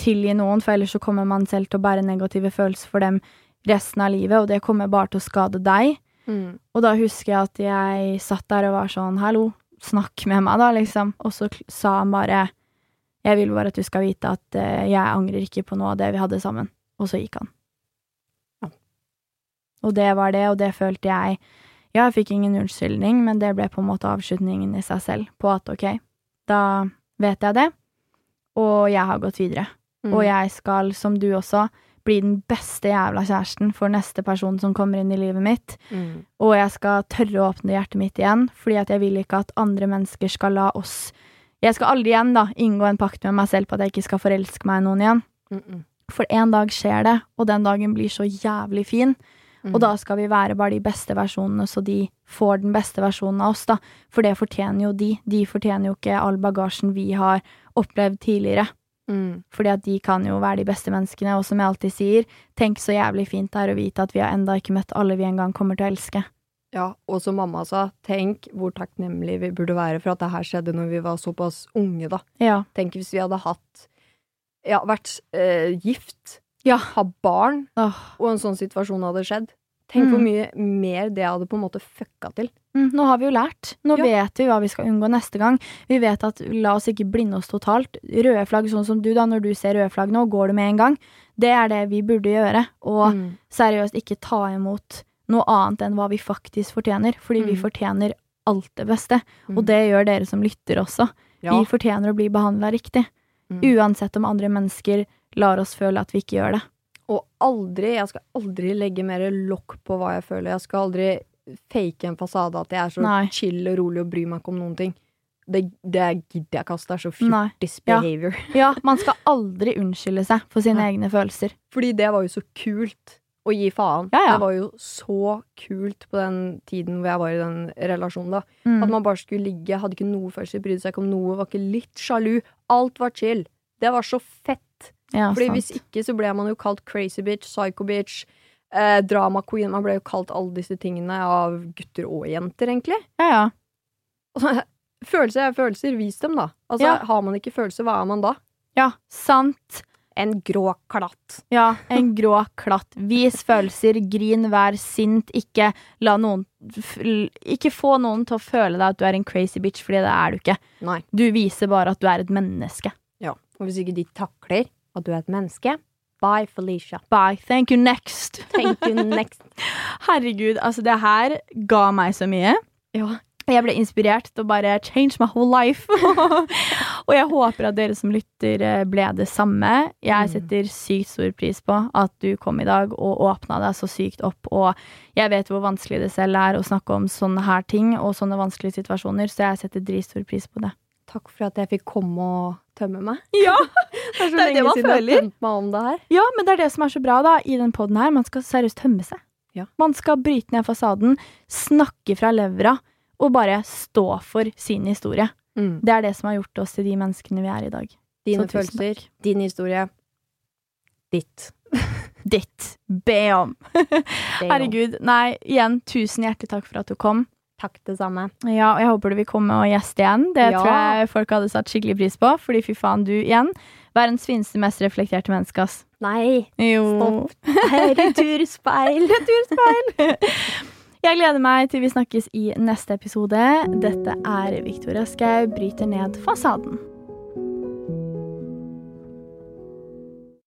tilgi noen, for ellers så kommer man selv til å bære negative følelser for dem resten av livet, og det kommer bare til å skade deg. Mm. Og da husker jeg at jeg satt der og var sånn, hallo, snakk med meg, da, liksom. Og så sa han bare Jeg vil bare at du skal vite at uh, jeg angrer ikke på noe av det vi hadde sammen. Og så gikk han. Ja. Og det var det, og det følte jeg Ja, jeg fikk ingen unnskyldning, men det ble på en måte avslutningen i seg selv, på at ok, da vet jeg det, og jeg har gått videre. Mm. Og jeg skal, som du også, bli den beste jævla kjæresten for neste person som kommer inn i livet mitt. Mm. Og jeg skal tørre å åpne hjertet mitt igjen, fordi at jeg vil ikke at andre mennesker skal la oss Jeg skal aldri igjen da inngå en pakt med meg selv på at jeg ikke skal forelske meg i noen igjen. Mm. For en dag skjer det, og den dagen blir så jævlig fin. Mm. Og da skal vi være bare de beste versjonene, så de får den beste versjonen av oss, da. For det fortjener jo de. De fortjener jo ikke all bagasjen vi har opplevd tidligere. Mm. Fordi at de kan jo være de beste menneskene, og som jeg alltid sier, tenk så jævlig fint det er å vite at vi har enda ikke møtt alle vi en gang kommer til å elske. Ja, og som mamma sa, tenk hvor takknemlige vi burde være for at det her skjedde når vi var såpass unge, da. Ja. Tenk hvis vi hadde hatt Ja, vært eh, gift, Ja. ha barn, oh. og en sånn situasjon hadde skjedd. Tenk hvor Mm. mye mer det hadde på en måte fucka til. Mm, nå har vi jo lært. Nå Ja. vet vi hva vi skal unngå neste gang. Vi vet at la oss ikke blinde oss totalt. Røde flagg, sånn som du, da, når du ser røde flagg nå, går du med en gang. Det er det vi burde gjøre. Og Mm. seriøst ikke ta imot noe annet enn hva vi faktisk fortjener. Fordi vi Mm. fortjener alt det beste. Mm. Og det gjør dere som lytter også. ja. Vi fortjener å bli behandla riktig. Mm. Uansett om andre mennesker lar oss føle at vi ikke gjør det. Og aldri, jeg skal aldri legge mer lokk på hva jeg føler. Jeg skal aldri fake en fasade at jeg er så Nei. chill og rolig og bryr meg ikke om noen ting. Det, det gidder jeg ikke, ass. Det er så fjortis behavior. Ja. Ja, man skal aldri unnskylde seg for sine Nei. egne følelser. Fordi det var jo så kult å gi faen. Ja, ja. Det var jo så kult på den tiden hvor jeg var i den relasjonen, da. Mm. At man bare skulle ligge, hadde ikke noe følelser, brydde seg ikke om noe, var ikke litt sjalu. Alt var chill. Det var så fett. Ja, Fordi sant. hvis ikke så ble man jo kalt crazy bitch, psycho bitch, eh, drama queen. Man ble jo kalt alle disse tingene av gutter og jenter, egentlig. Ja, ja. Følelser er følelser, vis dem, da. Altså, Ja. Har man ikke følelser, hva er man da? Ja, sant. En grå klatt. Ja, en grå klatt. Vis følelser, grin, vær sint. Ikke la noen Ikke få noen til å føle deg at du er en crazy bitch, fordi det er du ikke. Nei. Du viser bare at du er et menneske. Ja. Og hvis ikke de takler at du er et menneske, bye, Felicia. Bye. Thank you, next. Thank you next. Herregud, altså, det her ga meg så mye. Ja. Jeg ble inspirert til å bare change my whole life. og jeg håper at dere som lytter, eh, ble det samme. Jeg Mm. setter sykt stor pris på at du kom i dag og åpna deg så sykt opp. Og jeg vet hvor vanskelig det selv er å snakke om sånne her ting og sånne vanskelige situasjoner, så jeg setter dritstor pris på det. Takk for at jeg fikk komme og tømme meg. Ja, Det er så Det er det lenge man siden jeg har føler. tømt meg om det her. ja, men det er det som er så bra da i den poden her. Man skal seriøst tømme seg. Ja. Man skal bryte ned fasaden, snakke fra levra og bare stå for sin historie. Mm. Det er det som har gjort oss til de menneskene vi er i dag. Dine Så følelser, din historie, ditt. Ditt. Be om. Herregud. Nei, igjen, tusen hjertelig takk for at du kom. Takk, det samme. Ja, og jeg håper du vil komme og gjeste igjen. Det Ja. tror jeg folk hadde satt skikkelig pris på. Fordi fy faen, du igjen. Verdens fineste, mest reflekterte menneske, ass. Nei, Jo. returspeil. Returspeil. Jeg gleder meg til vi snakkes i neste episode. Dette er Victoria Skau bryter ned fasaden.